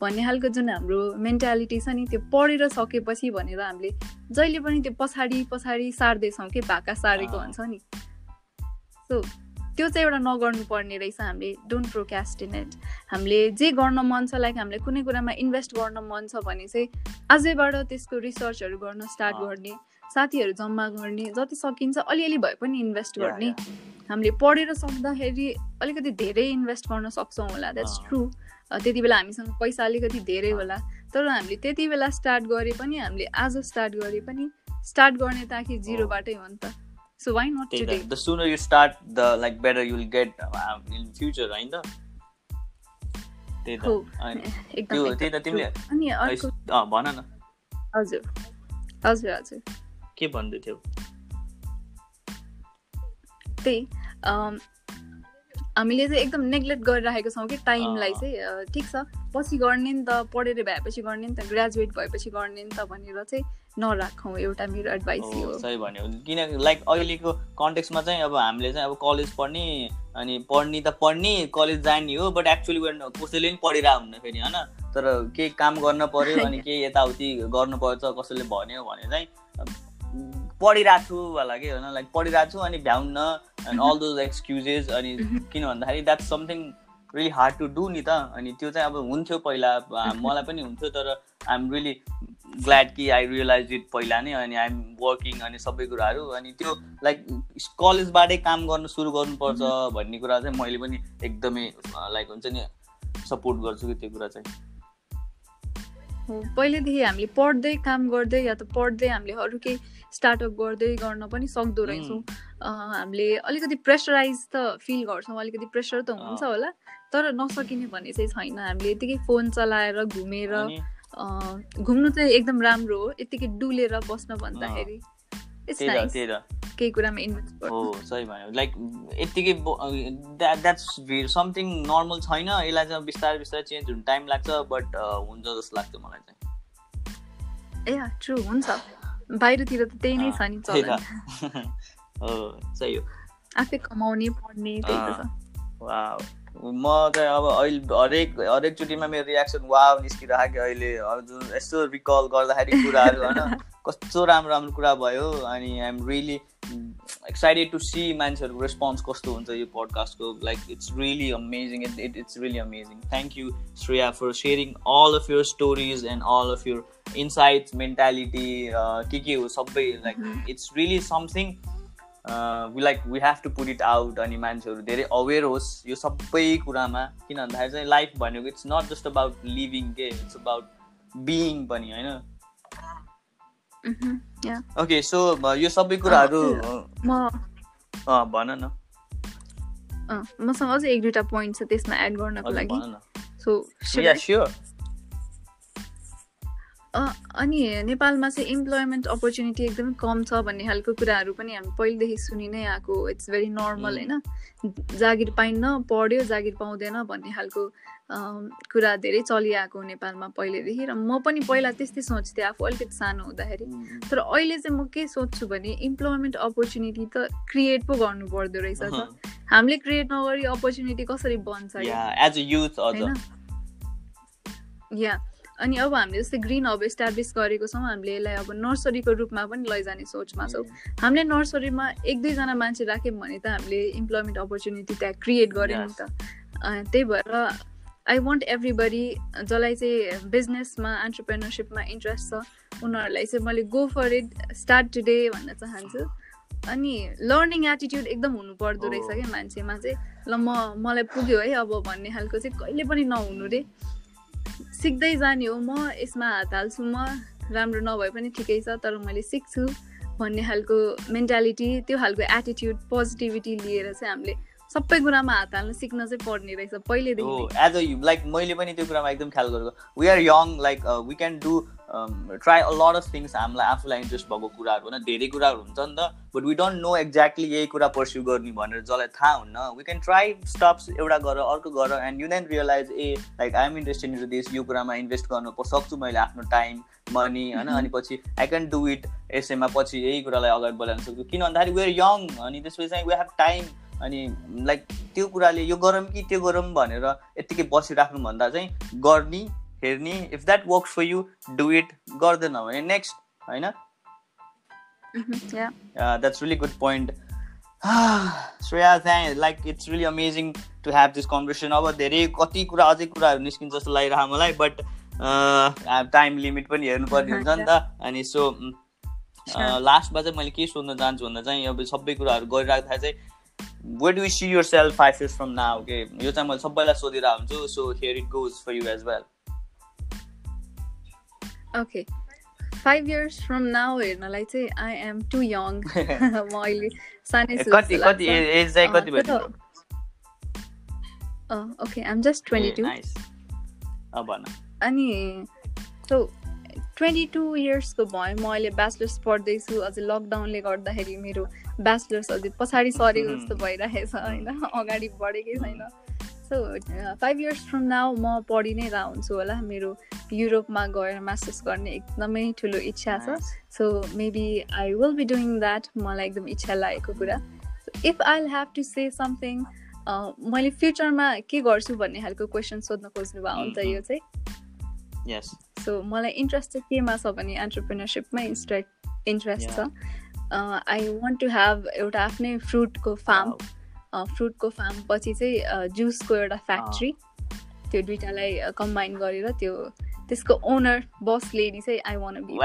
भन्ने खालको जुन हाम्रो मेन्टालिटी छ नि त्यो पढेर सकेपछि भनेर हामीले जहिले पनि त्यो पछाडि पछाडि सार्दैछौँ कि भाका सारेको हुन्छ नि। सो त्यो चाहिँ एउटा नगर्नु पर्ने रहेछ हामीले डोन्ट प्रोक्यास्टिनेट हामीले जे गर्न मन छ लाइक हामीले कुनै कुरामा इन्भेस्ट गर्न मन छ भने चाहिँ आजैबाट त्यसको रिसर्चहरू गर्न स्टार्ट गर्ने साथीहरू जम्मा गर्ने जति सकिन्छ अलिअलि भए पनि इन्भेस्ट गर्ने। हामीले पढेर सक्दाखेरि अलिकति धेरै इन्भेस्ट गर्न सक्छौँ होला द्याट्स ट्रु त्यति बेला हामीसँग पैसा अलिकति धेरै होला। तर हामीले त्यति बेला स्टार्ट गरे पनि हामीले आज स्टार्ट गरे पनि स्टार्ट गर्ने त आखिर जिरोबाटै हो नि त। So why not today the sooner you start the like better you will get in future हैन त? त्यही त। त्यो त्यही त। तिमीले. अनि अर्को भन न। हजुर। हजुर हजुर। के भन्दै थियौ? त्यही हामीले चाहिँ एकदम नेग्लेक्ट गरिराखेको छौँ कि टाइमलाई। चाहिँ ठिक छ। पछि गर्ने नि त पढेर भएपछि गर्ने नि त ग्रेजुएट भएपछि गर्ने नि त भनेर चाहिँ नराखौँ एउटा मेरो एडभाइस हो सही भन्यो। किन लाइक अहिलेको कन्टेक्समा चाहिँ अब हामीले चाहिँ अब कलेज पढ्ने अनि पढ्ने त पढ्ने कलेज जाने हो बट एक्चुली कसैले पनि पढिरहेको हुन्न फेरि होइन? तर केही काम गर्न पर्यो अनि केही यताउति गर्नुपर्छ कसैले भन्यो भने चाहिँ पढिरहेको छु होला कि होइन? लाइक पढिरहेको छु अनि भ्याउन्न एन्ड अल दोज एक्सक्युजेस अनि किन भन्दाखेरि that's something really hard to do नि त। अनि त्यो चाहिँ अब हुन्थ्यो पहिला मलाई पनि हुन्थ्यो तर आइएम रियली ग्ल्याड कि आई रियलाइज इट पहिला नै अनि आइएम वर्किङ अनि सबै कुराहरू अनि त्यो लाइक कलेजबाटै काम गर्न सुरु गर्नुपर्छ भन्ने कुरा चाहिँ मैले पनि एकदमै लाइक हुन्छ नि सपोर्ट गर्छु कि त्यो कुरा चाहिँ। पहिल्यैदेखि हामीले पढ्दै काम गर्दै या त पढ्दै हामीले अरू केही स्टार्टअप गर्दै गर्न पनि सक्दो रहेछौँ। हामीले अलिकति प्रेसराइज त फिल गर्छौँ अलिकति प्रेसर त हुन्छ। होला तर नसकिने भन्ने चाहिँ छैन। हामीले यतिकै फोन चलाएर घुमेर घुम्नु चाहिँ एकदम राम्रो हो यतिकै डुलेर बस्न भन्दाखेरि। त्यही त केही कुरामा इन्भेस्ट हो सही भयो लाइक यत्तिकै द्याट्स नर्मल नर्मल छैन यसलाई चाहिँ बिस्तारै बिस्तारै चेन्ज हुनु टाइम लाग्छ बट हुन्छ जस्तो लाग्छ मलाई चाहिँ ए ट्रु हुन्छ बाहिरतिर त त्यही नै छ नि चलन हो सही हो आफै कमाउने पढ्ने त्यही त छ म चाहिँ अब अहिले हरेक हरेकचोटिमा मेरो रियाक्सन वा निस्किरहेको कि अहिले। हजुर यसो रिकल गर्दाखेरि कुराहरू होइन कस्तो राम्रो राम्रो कुरा भयो अनि I'm really excited to see मान्छेहरूको रेस्पोन्स कस्तो हुन्छ यो पोडकास्टको like it's really amazing it it it's really amazing thank you Shreya for sharing all of your stories and all of your insights mentality के के हो सबै like it's really something we like we have to put it out अनि मान्छेहरू धेरै अवेर होस् यो सबै कुरामा। किन भन्दाखेरि चाहिँ लाइफ भनेको it's not just about living के इट्स अबाउट बिइङ पनि होइन। ओके सो यो सबै कुराहरू म अँ, भन न। मसँग अझै एक दुईवटा पोइन्ट छ त्यसमा एड गर्नको लागि। सो स्योर अनि नेपालमा चाहिँ इम्प्लोइमेन्ट अपर्च्युनिटी एकदमै कम छ भन्ने खालको कुराहरू पनि हामी पहिलेदेखि सुनि नै आएको। It's very normal. होइन? जागिर पाइन्न पढ्यो जागिर पाउँदैन भन्ने खालको कुरा धेरै चलिआएको नेपालमा पहिलेदेखि र म पनि पहिला त्यस्तै सोच्थेँ आफू अलिकति सानो हुँदाखेरि। तर अहिले चाहिँ म के सोध्छु भने इम्प्लोइमेन्ट अपर्च्युनिटी त क्रिएट पो गर्नु पर्दो रहेछ त। हामीले क्रिएट नगरी अपर्च्युनिटी कसरी बन्छ यो? अनि अब हामीले जस्तै ग्रिन हब इस्टाब्लिस गरेको छौँ हामीले यसलाई अब नर्सरीको रूपमा पनि लैजाने सोचमा छौँ। हामीले नर्सरीमा एक दुईजना मान्छे राख्यौँ भने त हामीले इम्प्लोइमेन्ट अपर्च्युनिटी त्यहाँ क्रिएट गऱ्यौँ नि. त। त्यही भएर आई वान्ट एभ्रिबडी जसलाई चाहिँ बिजनेसमा एन्टरप्रेनरसिपमा इन्ट्रेस्ट छ उनीहरूलाई चाहिँ मैले go for it start today भन्न चाहन्छु। अनि लर्निङ एटिट्युड एकदम हुनुपर्दो हो। रहेछ क्या मान्छेमा चाहिँ। ल म मलाई पुग्यो है अब भन्ने खालको चाहिँ कहिले पनि नहुनु रे। सिक्दै जाने हो म यसमा हात हाल्छु म। राम्रो नभए पनि ठिकै छ तर मैले सिक्छु भन्ने खालको मेन्टालिटी त्यो खालको एटिट्युड पोजिटिभिटी लिएर चाहिँ हामीले सबै कुरामा हात हाल्न सिक्न चाहिँ पर्ने रहेछ हो पहिल्यैदेखि नै। एज अ लाइक मैले पनि त्यो कुरामा एकदम ख्याल गरेको। We are young like we can do try a lot of things हामीलाई आफूलाई इन्ट्रेस्ट भएको कुराहरू होइन धेरै कुराहरू हुन्छ नि त। But we don't know exactly यही कुरा पर्स्यु गर्ने भनेर जसलाई थाहा हुन्न। वी क्यान ट्राई स्टप्स एउटा गर अर्को गर and you then realise a like I am interested in this यो कुरामा इन्भेस्ट गर्नु सक्छु मैले आफ्नो टाइम मनी होइन? अनि पछि आई क्यान डु इट यसैमा पछि यही कुरालाई अगाडि बढाउन सक्छु। किन भन्दाखेरि वेआर यङ अनि त्यसपछि चाहिँ वी हेभ टाइम अनि लाइक त्यो कुराले यो गरौँ कि त्यो गरौँ भनेर यत्तिकै बसिराख्नुभन्दा चाहिँ गर्ने हेर्ने if that works for you do it गर्दैन भने नेक्स्ट होइन. That's really good point Shreya thank like it's really amazing to have this conversation अब धेरै कति कुरा अझै कुराहरू निस्किन्छ जस्तो लागिरह मलाई बट टाइम लिमिट पनि हेर्नुपर्ने हुन्छ नि त। अनि सो. लास्टमा चाहिँ मैले के सोध्न चाहन्छु भन्दा चाहिँ अब सबै कुराहरू गरिराख्दा चाहिँ where do see yourself five years from now के यो चाहिँ मैले सबैलाई सोधिरहेको हुन्छु so here it goes for you as well okay five years from now हेर्नलाई चाहिँ आई एम टु यङ म अहिले सानै कति कति। एज चाहिँ कति भयो? Okay I'm just twenty two भन। अनि सो ट्वेन्टी टू इयर्सको भयो। म अहिले ब्याचलर्स पढ्दैछु। अझै लकडाउनले गर्दाखेरि मेरो ब्याचलर्स अझै पछाडि सरेको जस्तो भइरहेछ होइन? अगाडि बढेकै छैन। So five years from now म पढि नै रह हुन्छु होला। मेरो युरोपमा गएर मास्टर्स गर्ने एकदमै ठुलो इच्छा छ। So maybe I will be doing that मलाई एकदम इच्छा लागेको कुरा। If I have to say something मैले फ्युचरमा के गर्छु भन्ने खालको क्वेसन सोध्न खोज्नु भयो नि त यो चाहिँ। सो मलाई इन्ट्रेस्ट चाहिँ केमा छ भने एन्टरप्रिनरसिपमै इन्स्ट्रे इन्ट्रेस्ट छ. आई वान्ट टु हेभ एउटा आफ्नै फ्रुटको फार्म फ्रुटको फार्म पछि चाहिँ जुसको एउटा फ्याक्ट्री त्यो दुइटालाई कम्बाइन गरेर त्यो त्यसको ओनर बस लेडी चाहिँ I want be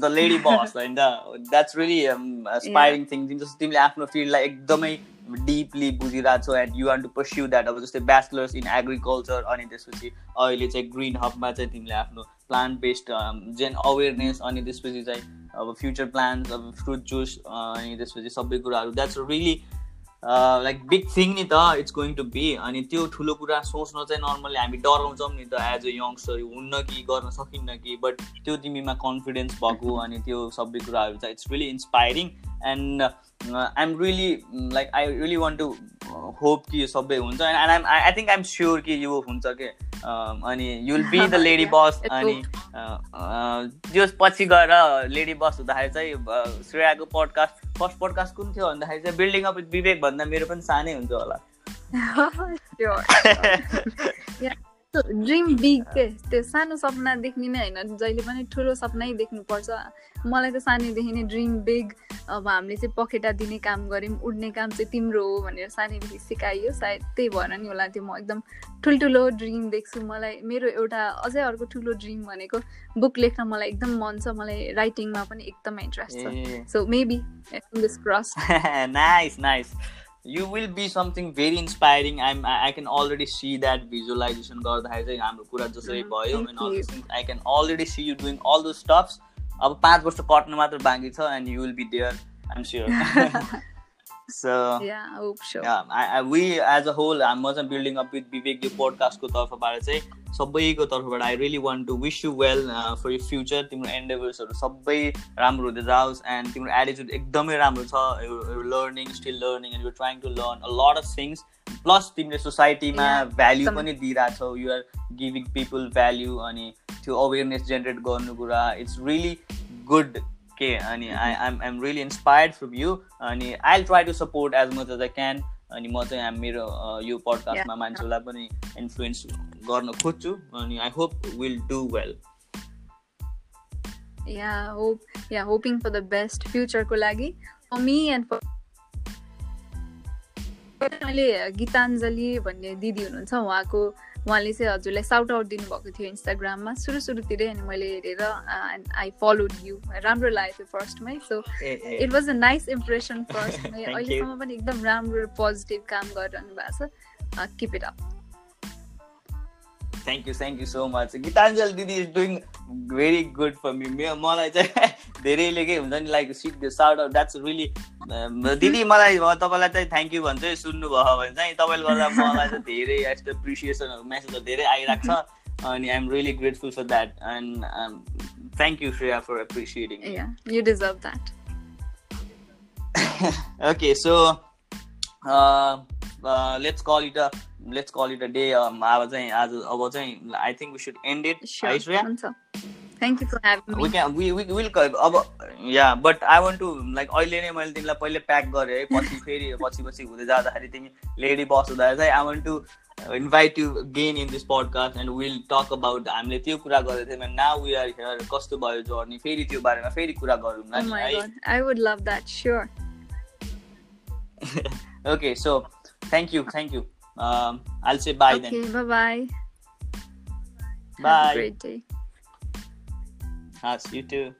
the lady boss that's really thing जस्तो तिमीले आफ्नो फिल्डलाई एकदमै डिपली बुझिरहेको छौ and you want to pursue that अब जस्तै ब्याचलर्स इन एग्रिकल्चर अनि त्यसपछि अहिले चाहिँ ग्रिन हबमा चाहिँ तिमीले आफ्नो प्लान्ट बेस्ड जेन अवेरनेस अनि त्यसपछि चाहिँ अब फ्युचर प्लान्स अब फ्रुट जुस अनि त्यसपछि सबै कुराहरू. That's really like big thing नि त इट्स गोइङ टु बी अनि त्यो ठुलो कुरा सोच्न चाहिँ नर्मली हामी डराउँछौँ नि त एज अ यङ्स्टर हुन्न कि गर्न सकिन्न कि बट त्यो तिमीमा कन्फिडेन्स भएको अनि त्यो सबै कुराहरू चाहिँ it's really inspiring and I am really like I really want to hope कि यो सबै हुन्छ। And I'm I think I'm sure कि यो हुन्छ कि अनि you'll be the lady boss अनि त्यो पछि गएर लेडी बस हुँदाखेरि चाहिँ श्रेयाको पडकास्ट फर्स्ट पोडकास्ट कुन थियो भन्दाखेरि चाहिँ बिल्डिङ अप विवेक भन्दा मेरो पनि सानै हुन्छ होला। ड्रिम बिग के त्यो सानो सपना देख्ने नै होइन। जहिले पनि ठुलो सपनै देख्नुपर्छ। मलाई त सानैदेखि नै ड्रिम बिग। अब हामीले चाहिँ पखेटा दिने काम गऱ्यौँ उड्ने काम चाहिँ तिम्रो हो भनेर सानैदेखि सिकाइयो। सायद त्यही भएर नि होला त्यो म एकदम ठुल्ठुलो ड्रिम देख्छु। मलाई मेरो एउटा अझै अर्को ठुलो ड्रिम भनेको बुक लेख्न मलाई एकदम मन छ। मलाई राइटिङमा पनि एकदमै इन्ट्रेस्ट छ। So maybe crush nice nice you will be something very inspiring. I'm i can already see that visualization गर्दाखेरि चाहिँ हाम्रो कुरा जसरी भयो and I can already see you doing all the stuffs अब पाँच वर्ष कट्नु मात्र बाँकी छ and you will be there I'm sure So yeah, I hope so. Yeah, I, I, we as a whole, building up with Vivek यो पोडकास्टको तर्फबाट चाहिँ सबैको तर्फबाट I really want to wish you well for you future तिम्रो एन्डेभर्सहरू सबै राम्रो हुँदै जाओस् एन्ड तिम्रो एटिच्युड एकदमै राम्रो छ learning still learning and you trying to learn a lot of things plus तिमीले सोसाइटीमा भ्याल्यु पनि दिइरहेछौ युआर गिभिङ पिपुल भ्याल्यु अनि त्यो अवेरनेस जेनेरेट गर्नु कुरा इट्स रियली गुड के अनि I I'm I'm really inspired from you अनि I try to support as much as I can अनि म चाहिँ मेरो यो पडकास्टमा मान्छेलाई पनि इन्फ्लुएन्स गर्न खोज्छु अनि I hope will do well yeah hope yeah hoping for the best फ्युचरको लागि फर मी एन्ड फर अहिले गीताञ्जली भन्ने दिदी हुनुहुन्छ उहाँको उहाँले चाहिँ हजुरलाई साउट आउट दिनुभएको थियो इन्स्टाग्राममा सुरु सुरुतिरै अनि मैले हेरेर आई फलो यु राम्रो लागेको थियो फर्स्टमै so it was a nice impression फर्स्टमै अहिलेसम्म पनि एकदम राम्रो पोजिटिभ काम गरिरहनु भएको छ। Keep it up thank you thank you so much Gitanjal दिदी is doing very good for me मलाई चाहिँ धेरैले के हुन्छ नि like sit the shout out that's really दिदी मलाई तपाईँलाई चाहिँ थ्याङ्क यू भन्छ सुन्नुभयो भने चाहिँ तपाईँले गर्दा मलाई चाहिँ धेरै यस्तो एप्रिसिएसनहरू मेसेजहरू धेरै आइरहेको छ। अनि I'm really grateful for that and thank you Shreya for appreciating you deserve that okay so let's call it a let's call it a day अब चाहिँ आज अब चाहिँ I think we should end it thank you for having we can we we will अब yeah but I want to like अहिले नै मैले तिमीलाई पहिले प्याक गरेँ है पछि फेरि पछि पछि हुँदै जाँदाखेरि तिमी लेडी बस हुँदाखेरि चाहिँ I want to invite you again in this podcast and will talk about हामीले त्यो कुरा गरेको थियौँ नाउ वी आर हियर कस्तो भयो जर्नी फेरि त्यो बारेमा फेरि कुरा गरौँ न I would love that sure okay so thank you thank you um, I'll say bye okay, then. Bye bye. Bye. Have a great day. Yes, you too.